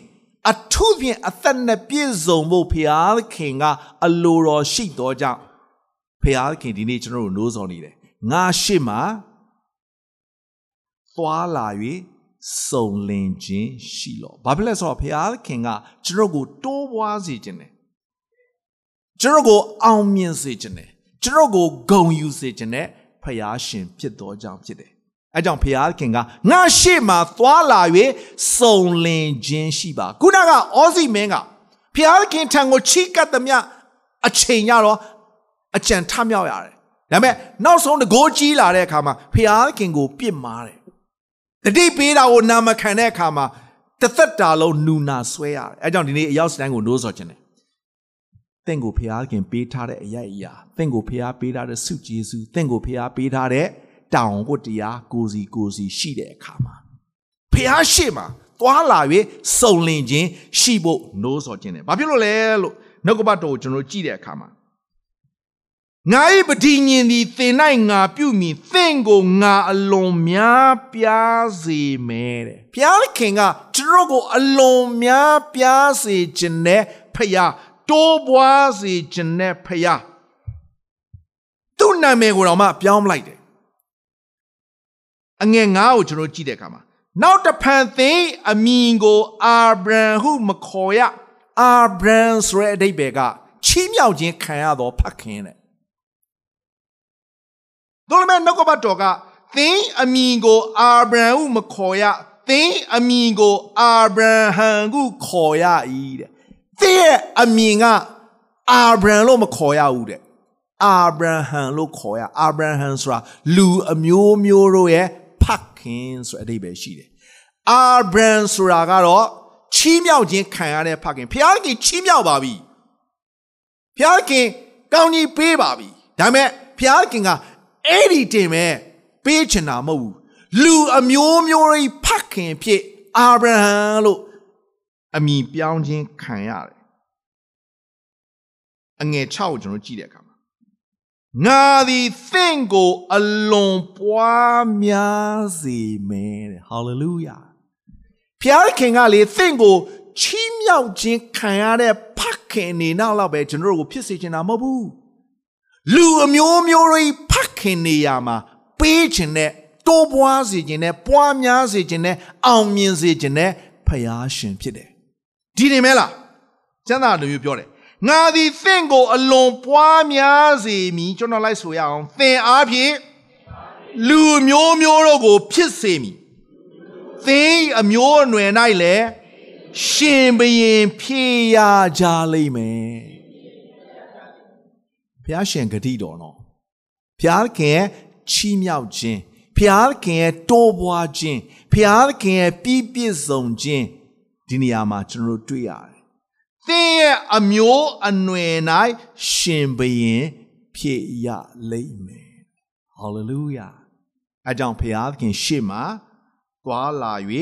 အထူးဖြင့်အသက်နဲ့ပြည့်စုံဖို့ဘုရားခင်ကအလိုတော်ရှိတော်ကြောင့်ဘုရားခင်ဒီနေ့ကျွန်တော်တို့နိုးစော်နေတယ် ငါရှိမှသွားလာ၍စုံလင်ခြင်းရှိလောဘာဖြစ်လဲဆိုတော့ဘုရားခင်ကကျွန်တော်ကိုတိုးပွားစေခြင်းတယ်ကျွန်တော်ကိုအောင်မြင်စေခြင်းတယ်ကျွန်တော်ကိုဂုဏ်ယူစေခြင်းနဲ့ဖျားရှင်ဖြစ်တော်ကြောင့်ဖြစ်တယ်အဲကြောင့်ဖျားခင်ကငါရှေ့မှာသွားလာ၍စုံလင်ခြင်းရှိပါခုနကအောစီမင်းကဖျားခင်ထံကိုချိကတ်သမျှအချိန်ရတော့အကြံထမြောက်ရတယ် ဒါပေမဲ့နောက်ဆုံးတကိုးကြီးလာတဲ့အခါမှာဖျားခင်ကိုပြစ်မှားတယ်တတိပေးတာကိုနာမခံတဲ့အခါမှာတစ်သက်တာလုံးနူနာဆွဲရတယ်အဲကြောင့်ဒီနေ့အရောက်စတိုင်းကိုနိုးစော်ခြင်းတယ်တင့်ကိုဖျားခင်ပေးထားတဲ့အရာအရာတင့်ကိုဖျားပေးထားတဲ့စုကျေးဇူးတင့်ကိုဖျားပေးထားတဲ့တောင်ဝတ်တရားကိုစီကိုစီရှိတဲ့အခါမှာဖျားရှိမှာသွားလာ၍စုံလင်ခြင်းရှိဖို့နိုးစော်ခြင်းတယ်ဘာဖြစ်လို့လဲလို့နှုတ်ကပတ်တော်ကိုကျွန်တော်ကြည့်တဲ့အခါမှာ ငါ၏ပဋိညင်သည်သင်၌ငါပြုမိသင်ကိုငါအလွန်များပြားစေမယ်တဲ့ဘုရားခင်ကကျွန်တော်ကိုအလွန်များပြားစေခြင်းနဲ့ဖယားတိုးပွားစေခြင်းနဲ့ဖယားသူ့နာမည်ကိုတော့မှပြောင်းလိုက်တယ်အငယ်ငါးကိုကျွန်တော်ကြည့်တဲ့အခါမှာနောက်တဖန်သင်အမည်ကိုအာဗြဟံဟုမခေါ်ရအာဗြဟံဆိုတဲ့အဓိပ္ပာယ်ကချီးမြှောက်ခြင်းခံရသောဖခင်တဲ့ တို့လည်းနှုတ်ကပတ်တော်ကသင်အမည်ကိုအာဗြဟံဟုမခေါ်ရသင်အမည်ကိုအာဗြဟံဟုခေါ်ရ၏တဲ့သင်ရဲ့အမည်ကအာဗြဟံလို့မခေါ်ရဘူးတဲ့အာဗြဟံလို့ခေါ်ရအာဗြဟံဆိုတာလူအမျိုးမျိုးတို့ရဲ့ဖခင်ဆိုတဲ့အဓိပ္ပာယ်ရှိတယ်အာဗြဟံဆိုတာကတော့ချီးမြှောက်ခြင်းခံရတဲ့ဖခင်ဖခင်ချီးမြှောက်ပါပြီဖခင်ကောင်းကြီးပေးပါပြီဒါပေမဲ့ဖခင်က အဲ့ဒီတင်မဲ့ပေးချင်တာမဟုတ်ဘူးလူအမျိုးမျိုးတွေဖခင်ဖြစ်အာဗြဟံလို့အမည်ပြောင်းခြင်းခံရတယ်အငယ်6ကိုကျွန်တော်ကြည့်တဲ့အခါမှာငါသည်သင်ကိုအလွန်ပွားများစေမယ်တဲ့ဟာလေလုယာဖခင်ကလေသင်ကိုချီးမြှောက်ခြင်းခံရတဲ့ဖခင်နေနောက်တော့ပဲကျွန်တော်တို့ကိုဖြစ်စေချင်တာမဟုတ်ဘူး လူအမျိုးမျိုးတွေဖခင်နေရမှာပေးခြင်းနဲ့တိုးပွားစေခြင်းနဲ့ပွားများစေခြင်းနဲ့အောင်မြင်စေခြင်းနဲ့ဖယားရှင်ဖြစ်တယ်ဒီနေမဲလားကျမ်းစာလိုမျိုးပြောတယ်ငါသည်သင်ကိုအလွန်ပွားများစေမည်ကျွန်တော်လိုက်ဆိုရအောင်သင်အားဖြင့်လူမျိုးမျိုးတို့ကို ဖြစ်စေမည်သင်အမျိုးအနွယ်၌လည်းရှင်ဘရင်ဖြစ်ရကြလိမ့်မယ် ဘုရားရှင်ဂတိတော်နော်ဘုရားခင်ချီးမြှောက်ခြင်းဖျားခင်ရဲ့တိုးပွားခြင်းဖျားခင်ရဲ့ပြည့်ပြည့်စုံခြင်းဒီနေရာမှာကျွန်တော်တို့တွေ့ရတယ်။သင်ရဲ့အမျိုးအနွယ်၌ရှင်ဘရင်ဖြစ်ရလိမ့်မယ်။ Hallelujah ။အဲကြောင့်ဖျားခင်ရှေ့မှာသွားလာ၍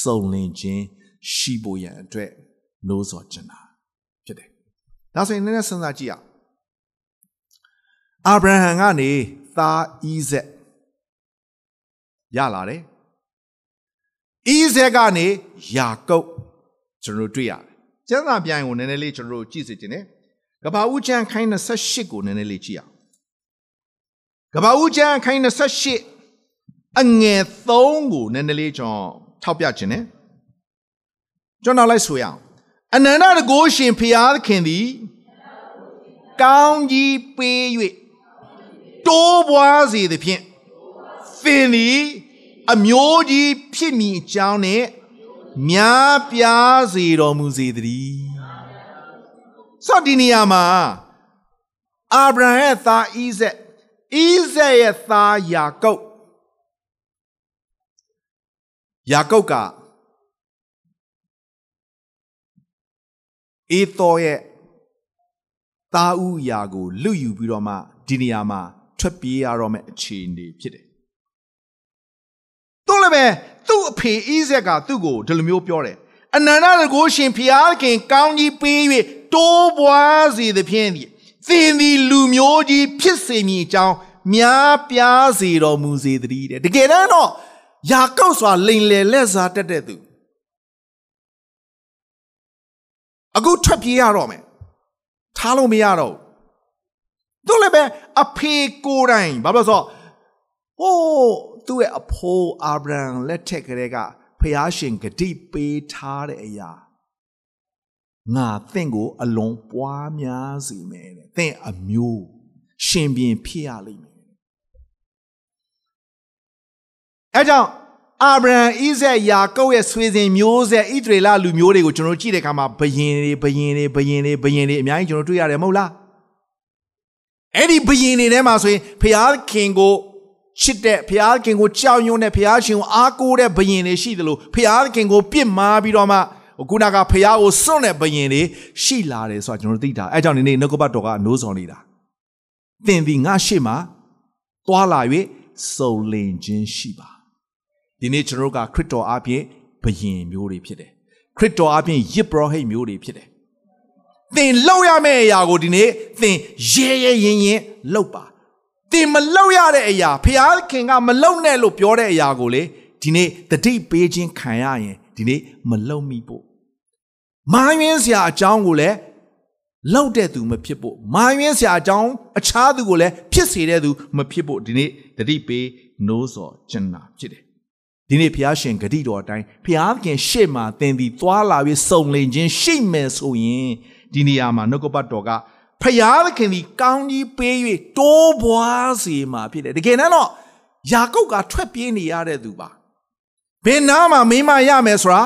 စုံလင်ခြင်းရှိဖို့ရန်အတွက်နှိုးဆော်ခြင်းတာဖြစ်တယ်။ဒါဆိုရင်နည်းနည်းစဉ်းစားကြည့်အောင်။ အာဗြဟံကနေသားဣဇက်ရလာတယ်။ဣဇက်ကနေယာကုပ်ကျွန်တော်တွေ့ရတယ်။ကျမ်းစာပြန်ကိုနည်းနည်းလေးကျွန်တော်တို့ကြည့်စေချင်တယ်။ကဘာဦးကျမ်းခိုင်း28ကိုနည်းနည်းလေးကြည့်အောင်။ကဘာဦးကျမ်းခိုင်း28အငယ်3ကိုနည်းနည်းလေးကျွန်တော်ထောက်ပြခြင်းနဲ့ကျွန်တော်လိုက်ဆိုရအောင်။အနန္တတကိုးရှင်ဖျားသခင်သည်ကောင်းကြီးပေး၍ တိုးပွားစေသဖြင့်သင်သည်အမျိုးကြီးဖြစ်မည်အကြောင်းနဲ့များပြားစေတော်မူစေတည်းဆိုဒီနေရာမှာအာဗြဟံရဲ့သားဣဇက်ဣဇက်ရဲ့သားယာကုပ်ယာကုပ်ကအေသောရဲ့သားဥယာကိုလွတ်ယူပြီးတော့မှဒီနေရာမှာ ထွက်ပြေးရတော့မယ့်အခြေအနေဖြစ်တယ်တို့လည်းပဲသူ့အဖေဣဇက်ကသူ့ကိုဒီလိုမျိုးပြောတယ်အနန္တတကိုရှင်ဖျားခင်ကောင်းကြီးပေး၍တိုးပွားစေသဖြင့်သည်သင်သည်လူမျိုးကြီးဖြစ်စေမည်အကြောင်းများပြားစေတော်မူစေတည်းတဲ့တကယ်တမ်းတော့ယာကောက်စွာလိန်လေလက်စားတက်တဲ့သူအခုထွက်ပြေးရတော့မယ်ထားလို့မရတော့ တို့လည်းပဲအဖေကိုယ်တိုင်ဘာလို့ဆိုဟိုးသူ့ရဲ့အဖိုးအာဗြဟံလက်ထက်ကလေးကဖျားရှင်ဂတိပေးထားတဲ့အရာငါသင်ကိုအလွန်ပွားများစေမယ်တဲ့သင်အမျိုးရှင်ပြန်ဖြစ်ရလိမ့်မယ်အဲကြောင့်အာဗြဟံဣဇက်ယာကုပ်ရဲ့ဆွေစဉ်မျိုးဆက်ဣသရေလလူမျိုးတွေကိုကျွန်တော်ကြည့်တဲ့အခါမှာဘယင်တွေဘယင်တွေဘယင်တွေဘယင်တွေအများကြီးကျွန်တော်တွေ့ရတယ်မဟုတ်လား အဲ့ဒီဘယင်တွေထဲမှာဆိုရင်ဖျားခင်ကိုချစ်တဲ့ဖျားခင်ကိုကြောက်ရွံ့တဲ့ဖျားရှင်ကိုအားကိုးတဲ့ဘယင်တွေရှိသလိုဖျားခင်ကိုပြစ်မှားပြီးတော့မှခုနကဖျားကိုစွန့်တဲ့ဘယင်တွေရှိလာတယ်ဆိုတာကျွန်တော်သိတာအဲကြောင့်ဒီနေ့နှုတ်ကပတ်တော်ကနိုးစော်နေတာသင်ဒီငါရှိမှာတွာလာ၍စုံလင်ခြင်းရှိပါဒီနေ့ကျွန်တော်ကခရစ်တော်အပြင်ဘယင်မျိုးတွေဖြစ်တယ်ခရစ်တော်အပြင်ယစ်ဘရဟိတ်မျိုးတွေဖြစ်တယ် သင်လောက်ရမယ့်အရာကိုဒီနေ့သင်ရဲရဲရင်ရင်လောက်ပါတင်မလောက်ရတဲ့အရာဖျားခင်ကမလောက်နဲ့လို့ပြောတဲ့အရာကိုလေဒီနေ့တတိပေးခြင်းခံရရင်ဒီနေ့မလောက်မိဖို့မာယွင်းစရာအကြောင်းကိုလည်းလောက်တဲ့သူမဖြစ်ဖို့မာယွင်းစရာအကြောင်းအခြားသူကိုလည်းဖြစ်စေတဲ့သူမဖြစ်ဖို့ဒီနေ့တတိပေးနိုးစော်ကျင်နာဖြစ်တယ်ဒီနေ့ဘုရားရှင်ဂတိတော်အတိုင်းဘုရားခင်ရှေ့မှာသင်သည်သွားလာပြီးစုံလင်ခြင်းရှိမယ်ဆိုရင် ဒီနေရာမှာနှုတ်ကပတ်တော်ကဖယားသခင်ဒီကောင်းကြီးပေး၍တိုးပွားစေမှာဖြစ်တယ်တကယ်တော့ယာကုပ်ကထွက်ပြေးနေရတဲ့သူပါဘယ်နာမှာမိမရမယ်ဆိုတာ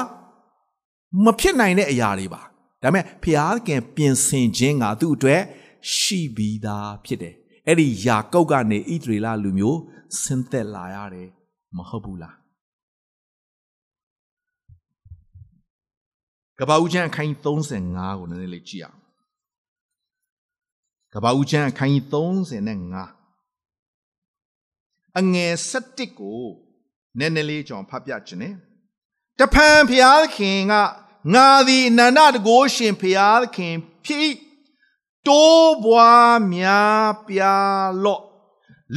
မဖြစ်နိုင်တဲ့အရာတွေပါဒါပေမဲ့ဖျားခင်ပြင်ဆင်ခြင်းကသူ့အတွက်ရှိပြီးသားဖြစ်တယ်အဲ့ဒီယာကုပ်ကနေဣသရေလလူမျိုးဆင်းသက်လာရတယ်မဟုတ်ဘူးလား ကပ္ပဦးချမ်းအခန်းကြီး35ကိုနည်းနည်းလေးကြည့်အောင်ကပ္ပဦးချမ်းအခန်းကြီး35အငယ်7ကိုနည်းနည်းလေးကျွန်တော်ဖတ်ပြခြင်း ਨੇ တဖန်ဖျားခင်ကငါသည်အနန္တတကိုးရှင်ဖျားခင်ဖြစ်တိုးပွားများပြားလော့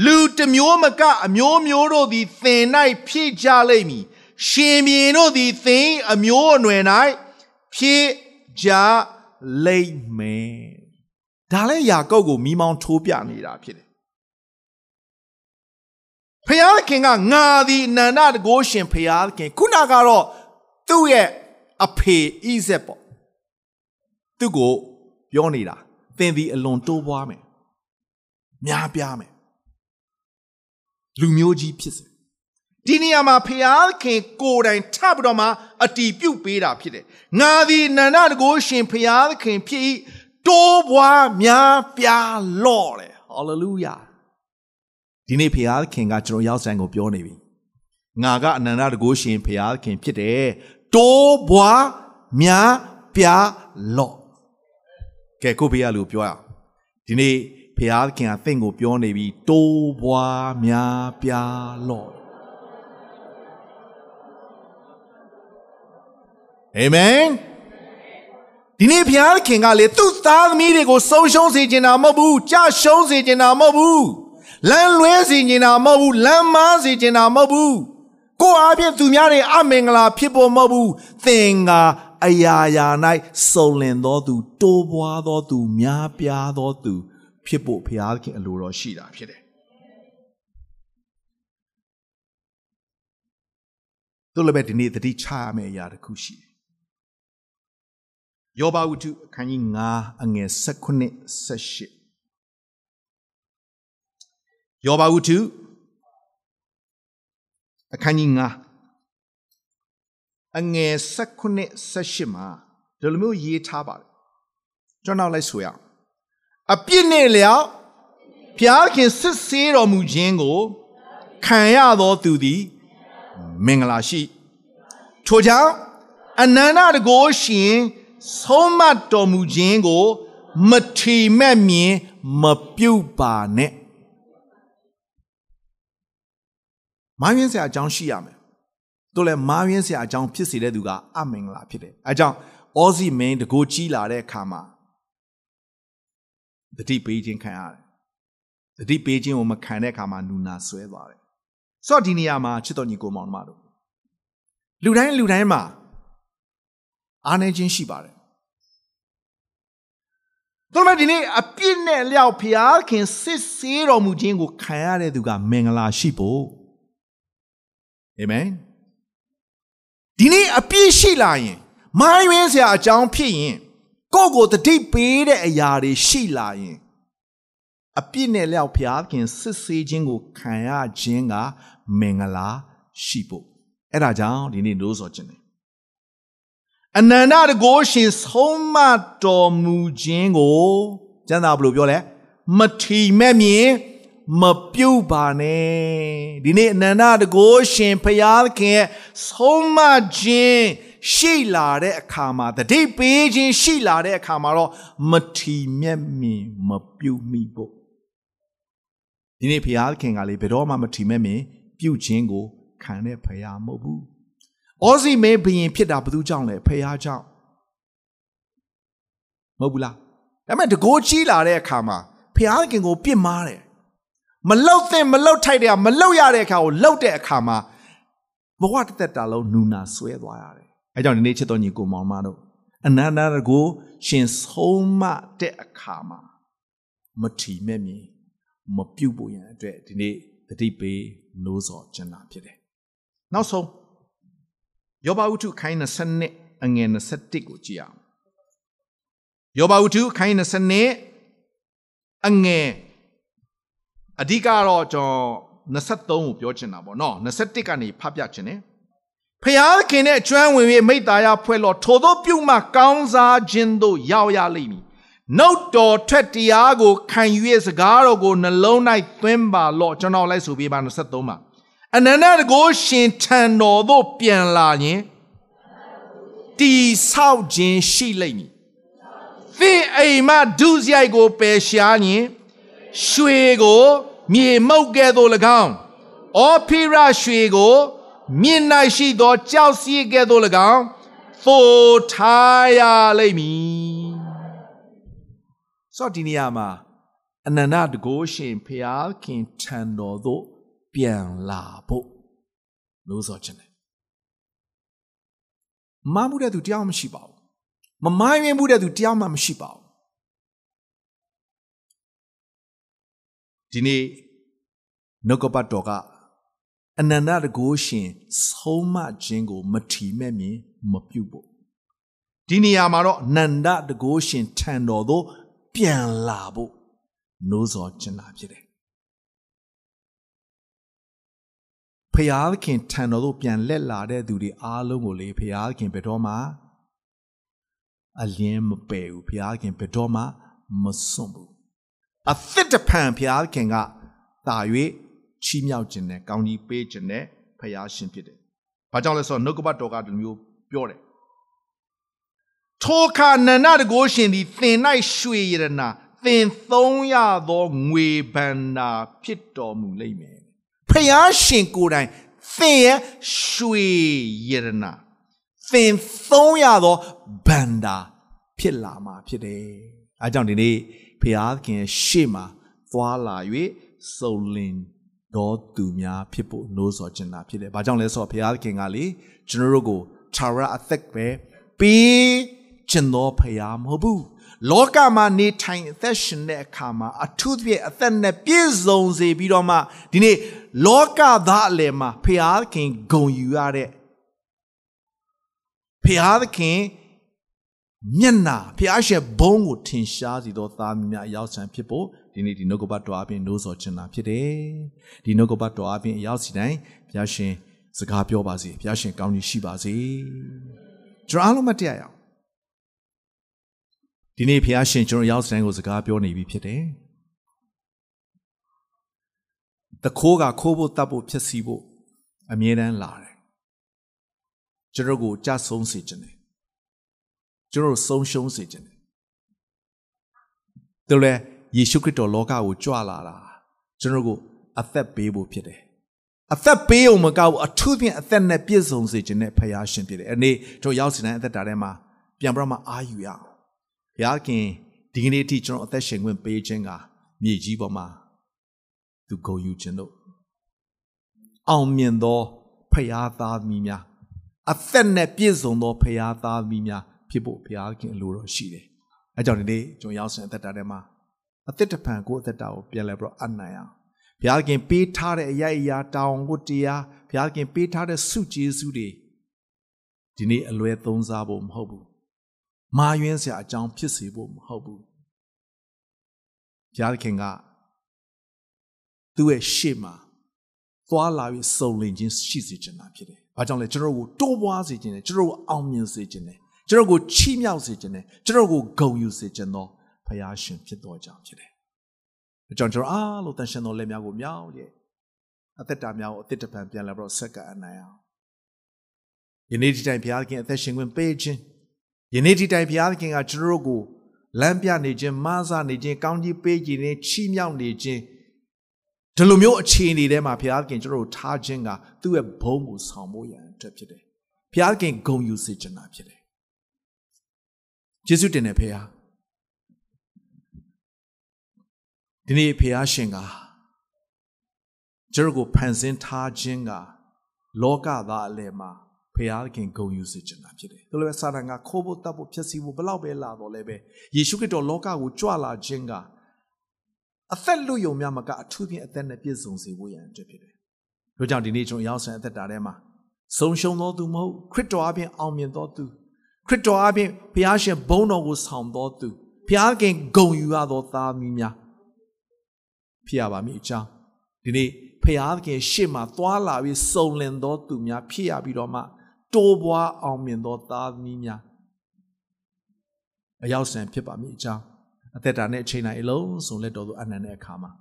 လူတစ်မျိုးမကအမျိုးမျိုးတို့သည်သင်၌ဖြစ်ကြလိမ့်မည်ရှင်မြေတို့သည်သင်အမျိုးအနွယ်၌ ဖြစ်ကြလိမ့်မယ်ဒါလည်းယာကုပ်ကိုမိမောင်းထိုးပြနေတာဖြစ်တယ်ဖျားခင်ကငါသည်အနန္တတကိုးရှင်ဖျားခင်ခုနကတော့သူ့ရဲ့အဖေဣဇက်ပေါ့သူ့ကိုပြောနေတာသင်သည်အလွန်တိုးပွားမယ်များပြားမယ်လူမျိုးကြီးဖြစ်စေ ဒီနေရာမှာဖျားခင်ကိုယ်တိုင်ထပ်ပြီးတော့မှအတီးပြုတ်ပေးတာဖြစ်တယ်ငါသည်နန္ဒတကိုရှင်ဖျားခင်ဖြစ်၏တိုးပွားများပြားလော့တယ်ဟာလေလုယာဒီနေ့ဖျားခင်ကကျွန်တော်ရောက်ဆိုင်ကိုပြောနေပြီငါကအနန္တတကိုရှင်ဖျားခင်ဖြစ်တယ်တိုးပွားများပြားလော့ကဲကိုဖေးရလို့ပြောရအောင်ဒီနေ့ဖျားခင်ကသင်ကိုပြောနေပြီတိုးပွားများပြားလော့ အာမင်ဒီနေ့ဘုရားခင်ကလေသူ့သားသမီးတွေကိုဆုံးရှုံးစေချင်တာမဟုတ်ဘူးကြရှုံးစေချင်တာမဟုတ်ဘူးလမ်းလွဲစေချင်တာမဟုတ်ဘူးလမ်းမားစေချင်တာမဟုတ်ဘူးကိုအားဖြင့်သူများတွေအမင်္ဂလာဖြစ်ဖို့မဟုတ်ဘူးသင်ကအရာရာ၌စုံလင်သောသူတိုးပွားသောသူများပြားသောသူ ဖြစ်ဖို့ဘုရားခင်အလိုတော်ရှိတာဖြစ်တယ်တို့လည်းပဲဒီနေ့တတိချရမယ့်အရာတစ်ခုရှိတယ် ယောဘဝတ္ထုအခန်းကြီး9အငယ်19 18ယောဘဝတ္ထုအခန်းကြီး9အငယ်19 18မှာဒီလိုမျိုးရေးထားပါတယ်ကျွန်တော်လိုက်ဆိုရအောင်အပြစ်နဲ့လျောက်ဖျားခင်စစ်ဆေးတော်မူခြင်းကိုခံရသောသူသည်မင်္ဂလာရှိထို့ကြောင့်အနန္တတကိုရှင် ဆုံးမတော်မူခြင်းကိုမထီမဲ့မြင်မပြုတ်ပါနဲ့မာယင်းဆရာအကြောင်းရှိရမယ်တို့လည်းမာယင်းဆရာအကြောင်းဖြစ်စေတဲ့သူကအမင်္ဂလာဖြစ်တယ်အဲကြောင့်အောစီမင်းတကိုကြီးလာတဲ့အခါမှာတတိပေးခြင်းခံရတယ်တတိပေးခြင်းကိုမခံတဲ့အခါမှာနူနာဆွဲသွားတယ်ဆိုတော့ဒီနေရာမှာချစ်တော်ညီကိုမောင်တို့လူတိုင်းလူတိုင်းမှာ အားနေခြင်းရှိပါတယ်တို့မဲ့ဒီနေ့အပြစ်နဲ့လျောက်ဖျားခင်စစ်ဆေးတော်မူခြင်းကိုခံရတဲ့သူကမင်္ဂလာရှိဖို့အာမင်ဒီနေ့အပြစ်ရှိလာရင်မိုင်းရင်းစရာအကြောင်းဖြစ်ရင်ကိုယ့်ကိုတတိပေးတဲ့အရာတွေရှိလာရင်အပြစ်နဲ့လျောက်ဖျားခင်စစ်ဆေးခြင်းကိုခံရခြင်းကမင်္ဂလာရှိဖို့အဲ့ဒါကြောင့်ဒီနေ့လို့ဆိုခြင်းတယ် အနန္တတကိုရှင်ဆုံးမတော်မူခြင်းကိုကျမ်းစာဘယ်လိုပြောလဲမထီမဲ့မြင်မပြုတ်ပါနဲ့ဒီနေ့အနန္တတကိုရှင်ဖျားခင်ဆုံးမခြင်းရှိလာတဲ့အခါမှာတတိပေးခြင်းရှိလာတဲ့အခါမှာတော့မထီမဲ့မြင်မပြုတ်မိဖို့ဒီနေ့ဖျားခင်ကလေဘယ်တော့မှမထီမဲ့မြင်ပြုတ်ခြင်းကိုခံတဲ့ဖျားမဟုတ်ဘူး။ အောစီမဲဘရင်ဖြစ်တာဘသူကြောင့်လဲဖះကြောင့်မဟုတ်ဘူးလား။ဒါပေမဲ့တကိုးကြီးလာတဲ့အခါမှာဖះခင်ကိုပြစ်မှားတယ်။မလောက်သင့်မလောက်ထိုက်တဲ့မလောက်ရတဲ့အခါကိုလောက်တဲ့အခါမှာဘဝတစ်သက်တာလုံးနူနာဆွဲသွားရတယ်။အဲကြောင့်ဒီနေ့ချစ်တော်ညီကိုမောင်မတို့အနန္တတကိုရှင်ဆုံးမတဲ့အခါမှာမထီမဲ့မြင်မပြုတ်ဖို့ရန်အတွက်ဒီနေ့တတိပေးနိုးစော်ကျင်တာဖြစ်တယ်။နောက်ဆုံး ယောဘဝတ္ထုခိုင်း20အငယ်21ကိုကြည့်အောင်ယောဘဝတ္ထုခိုင်း20အငယ်အဓိကတော့ကျွန်တော်23ကိုပြောချင်တာပေါ့နော်21ကနေဖတ်ပြချင်တယ်ဖျားခင်နဲ့ကျွမ်းဝင်၍မိတ္တာယဖွဲ့လို့ထိုသောပြုမှကောင်းစားခြင်းတို့ရောက်ရလိမ့်မည်နှုတ်တော်ထွက်တရားကိုခံယူရဲ့စကားတော်ကိုနှလုံး၌သွင်းပါလော့ကျွန်တော်လိုက်ဆိုပြပါ23မှာ အနန္တတကိုရှင်ထံတော်သို့ပြန်လာရင်တီဆောက်ခြင်းရှိလိမ့်မည်သင်အိမ်မှဒုစရိုက်ကိုပယ်ရှားရင်ရွှေကို မြေမှုတ်ကဲ့သို့၎င်းအော်ဖီရရွှေကိုမြင်၌ရှိသောကြောက်စီးကဲ့သို့၎င်းသို့ထားရလိမ့်မည်ဆိုတော့ဒီနေရာမှာအနန္တတကိုရှင်ဖျားခင်ထံတော်သို့ ပြန်လာဖို့လို့ဆိုချင်တယ်မမှုတဲ့သူတရားမရှိပါဘူးမမိုင်းရင်မှုတဲ့သူတရားမှမရှိပါဘူးဒီနေ့နှုတ်ကပတ်တော်ကအနန္တတကိုးရှင်ဆုံးမခြင်းကိုမထီမဲ့မြင်မပြုတ်ဖို့ဒီနေရာမှာတော့နန္ဒတကိုးရှင်ထံတော်သို့ပြန်လာဖို့နိုးစော်ကျင်လာဖြစ်တယ် ဖျားခင်ထံတော်သို့ပြန်လက်လာတဲ့သူတွေအားလုံးကိုလေဖျားခင်ဘယ်တော့မှအလင်းမပယ်ဘူးဖျားခင်ဘယ်တော့မှမစွန့်ဘူးအသစ်တဖန်ဖျားခင်ကတာ၍ချီးမြှောက်ခြင်းနဲ့ကောင်းကြီးပေးခြင်းနဲ့ဖျားရှင်ဖြစ်တယ်။ဘာကြောင့်လဲဆိုတော့နှုတ်ကပတ်တော်ကဒီမျိုးပြောတယ်။ထိုခါနန္ဒတကိုရှင်သည်သင်၌ရွှေရတနာသင်သုံးရသောငွေဘန္နာဖြစ်တော်မူလိမ့်မယ်။ ဖျားရှင်ကိုယ်တိုင်သင်ရဲ့ရွှေရတနာသင်သုံးရသောဘန္တာဖြစ်လာမှာဖြစ်တယ်။အဲကြောင့်ဒီနေ့ဖျားခင်ရှေ့မှာသွားလာ၍စုံလင်တော်သူများဖြစ်ဖို့နှိုးဆော်ခြင်းတာဖြစ်တယ်။ဘာကြောင့်လဲဆိုတော့ဘုရားခင်ကလေကျွန်တော်တို့ကိုခြာရအသက်ပဲပေးခြင်းတော်ဖရာမဟုတ်ဘူး။ လောကမှာနေထိုင်အသက်ရှင်တဲ့အခါမှာအထူးသဖြင့်အသက်နဲ့ပြည့်စုံစေပြီးတော့မှဒီနေ့လောကသားအလယ်မှာဖရာခင်ဂုံယူရတဲ့ဖရာခင်မျက်နာဖျားရှက်ဘုံကိုထင်ရှားစီသောသားများအရောက်ဆံဖြစ်ဖို့ဒီနေ့ဒီနှုတ်ကပတ်တော်အပြင်နိုးစော်ချင်တာဖြစ်တယ်ဒီနှုတ်ကပတ်တော်အပြင်အရောက်စီတိုင်းဘုရားရှင်စကားပြောပါစေဘုရားရှင်ကောင်းကြီးရှိပါစေကျွန်တော်အားလုံးမတရားရအောင် ဒီနေ့ဘုရားရှင်ကျွန်တော်ရောက်စီတိုင်းကိုစကားပြောနေပြီဖြစ်တယ်တခိုးကခိုးဖို့တတ်ဖို့ဖြစ်စီဖို့အမြဲတမ်းလာတယ်ကျွန်တော်ကိုကြဆုံးစေခြင်းတယ်ကျွန်တော်ဆုံးရှုံးစေခြင်းတယ်တော်လဲယေရှုခရစ်တော်လောကကိုကြွလာတာကျွန်တော်ကိုအသက်ပေးဖို့ဖြစ်တယ်အသက်ပေးအောင်မကောက်အထူးဖြင့်အသက်နဲ့ပြည့်စုံစေခြင်းနဲ့ဖခင်ရှင်ဖြစ်တယ်အနေတို့ရောက်စီတိုင်းအသက်တာထဲမှာပြန်ပြမအာယူရအောင် ဘုရားခင်ဒီကနေ့အထိကျွန်တော်အသက်ရှင်ခွင့်ပေးခြင်းကမြေကြီးပေါ်မှာသူဂုဏ်ယူခြင်းတို့အောင်မြင်သောဖခင်သားမိများအသက်နဲ့ပြည့်စုံသောဖခင်သားမိများဖြစ်ဖို့ဘုရားခင်အလိုတော်ရှိတယ်အဲကြောင့်ဒီနေ့ကျွန်တော်ရောက်စဉ်အသက်တာထဲမှာအသက်တဖန်ကိုအသက်တာကိုပြန်လဲပြီးတော့အနိုင်အောင်ဘုရားခင်ပေးထားတဲ့အရာအရာတောင်းကိုတရားဘုရားခင်ပေးထားတဲ့စုကျေးဇူးတွေဒီနေ့အလွဲသုံးစားဖို့မဟုတ်ဘူး မာယွင်းစရာအကြောင်းဖြစ်စေဖို့မဟုတ်ဘူးဘုရားခင်ကသူ့ရဲ့ရှေ့မှာသွားလာပြီးစုံလင်ခြင်းရှိစေချင်တာဖြစ်တယ်။ဘာကြောင့်လဲကျွန်တော်တို့ကိုတိုးပွားစေခြင်းနဲ့ကျွန်တော်တို့အောင်မြင်စေခြင်းနဲ့ကျွန်တော်ကိုချီးမြှောက်စေခြင်းနဲ့ကျွန်တော်ကိုဂုဏ်ယူစေခြင်းသောဖယားရှင်ဖြစ်တော်ကြောင့်ဖြစ်တယ်။အကြောင်းကျွန်တော်အားလို့တန်ရှင်တော်လက်များကိုမြောက်ရဲ့အသက်တာများကိုအသက်တပံပြန်လာပြီးတော့ဆက်ကအနိုင်အောင်ယနေ့ဒီတိုင်ဘုရားခင်အသက်ရှင်ခွင့်ပေးခြင်း ယနေ့ဒီတိုင်ဘုရားခင်ကကျွန်တော်ကိုလမ်းပြနေခြင်းမဆာနေခြင်းကောင်းကြီးပေးခြင်းနဲ့ချီးမြှောက်နေခြင်းဒီလိုမျိုးအခြေအနေထဲမှာဘုရားခင်ကျွန်တော်တို့ထားခြင်းကသူ့ရဲ့ဘုန်းကိုဆောင်ဖို့ရန်အတွက်ဖြစ်တယ်ဘုရားခင်ဂုဏ်ယူစေချင်တာဖြစ်တယ်ကျေးဇူးတင်တယ်ဖေဟာဒီနေ့ဖေဟာရှင်ကကျွန်တော်ကိုဖန်ဆင်းထားခြင်းကလောကသားအလယ်မှာ ဖေဟာခင်ဂုဏ်ယူစေချင်တာဖြစ်တယ်။ဒါလိုပဲစာတန်ကခိုးဖို့တတ်ဖို့ဖြစ်စီဖို့ဘလောက်ပဲလာတော့လဲပဲယေရှုခရစ်တော်လောကကိုကြွလာခြင်းကအသက်လွတ်ယုံများမကအထူးဖြင့်အသက်နဲ့ပြည့်စုံစေဖို့ရန်အတွက်ဖြစ်တယ်။ဒါကြောင့်ဒီနေ့ကျွန်တော်ရောက်ဆန်အသက်တာထဲမှာဆုံးရှုံးသောသူမဟုတ်ခရစ်တော်အပြင်အောင်မြင်သောသူခရစ်တော်အပြင်ဘုရားရှင်ဘုန်းတော်ကိုဆောင်တော်သူဘုရားခင်ဂုံယူရသောသားမီးများဖြစ်ရပါမည်အကြောင်းဒီနေ့ဖျားသခင်ရှေ့မှာသွာလာပြီးစုံလင်သောသူများဖြစ်ရပြီးတော့မှ တိုးပွားအောင်မြင်သောသားသမီးများအရောက်ဆန်ဖြစ်ပါမည်အကြောင်းအသက်တာနဲ့အချိန်တိုင်းအလုံးစုံလက်တော်သူအနန္တတဲ့အခါမှာ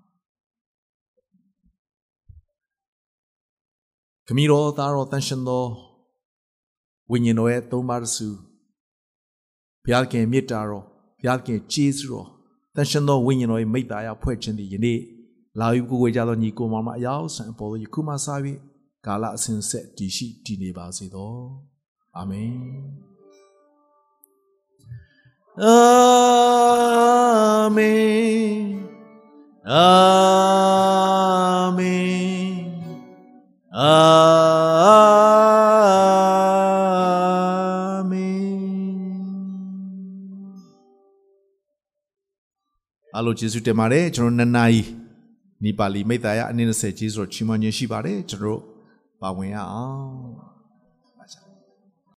ခမီတော်သားတော်တန်ရှင်သောဝိညာဉ်တော်ရဲ့သုံးပါးတစုဘုရားခင်မေတ္တာတော်ဘုရားခင်ကျေးဇူးတော်တန်ရှင်သောဝိညာဉ်တော်ရဲ့မိတ္တာရဖွဲ့ခြင်းသည်ယနေ့လာယူကိုယ်ဝေကြသောညီကိုမောင်မအယောက်ဆံအပေါ်သို့ယခုမှစ၍ ကာလအစဉ်ဆက်တည်ရှိတည်နေပါစေသောအာမင်အာမင်အာမင်အာမင်အားလုံးကျေးဇူးတင်ပါတယ်ကျွန်တော်နှစ်နာရီနီပါလီမိတ်သားရအနည်း20ကျေးဇူးတော်ချီးမွမ်းခြင်းရှိပါတယ်ကျွန်တော်တို့ ပါဝင်ရအောင်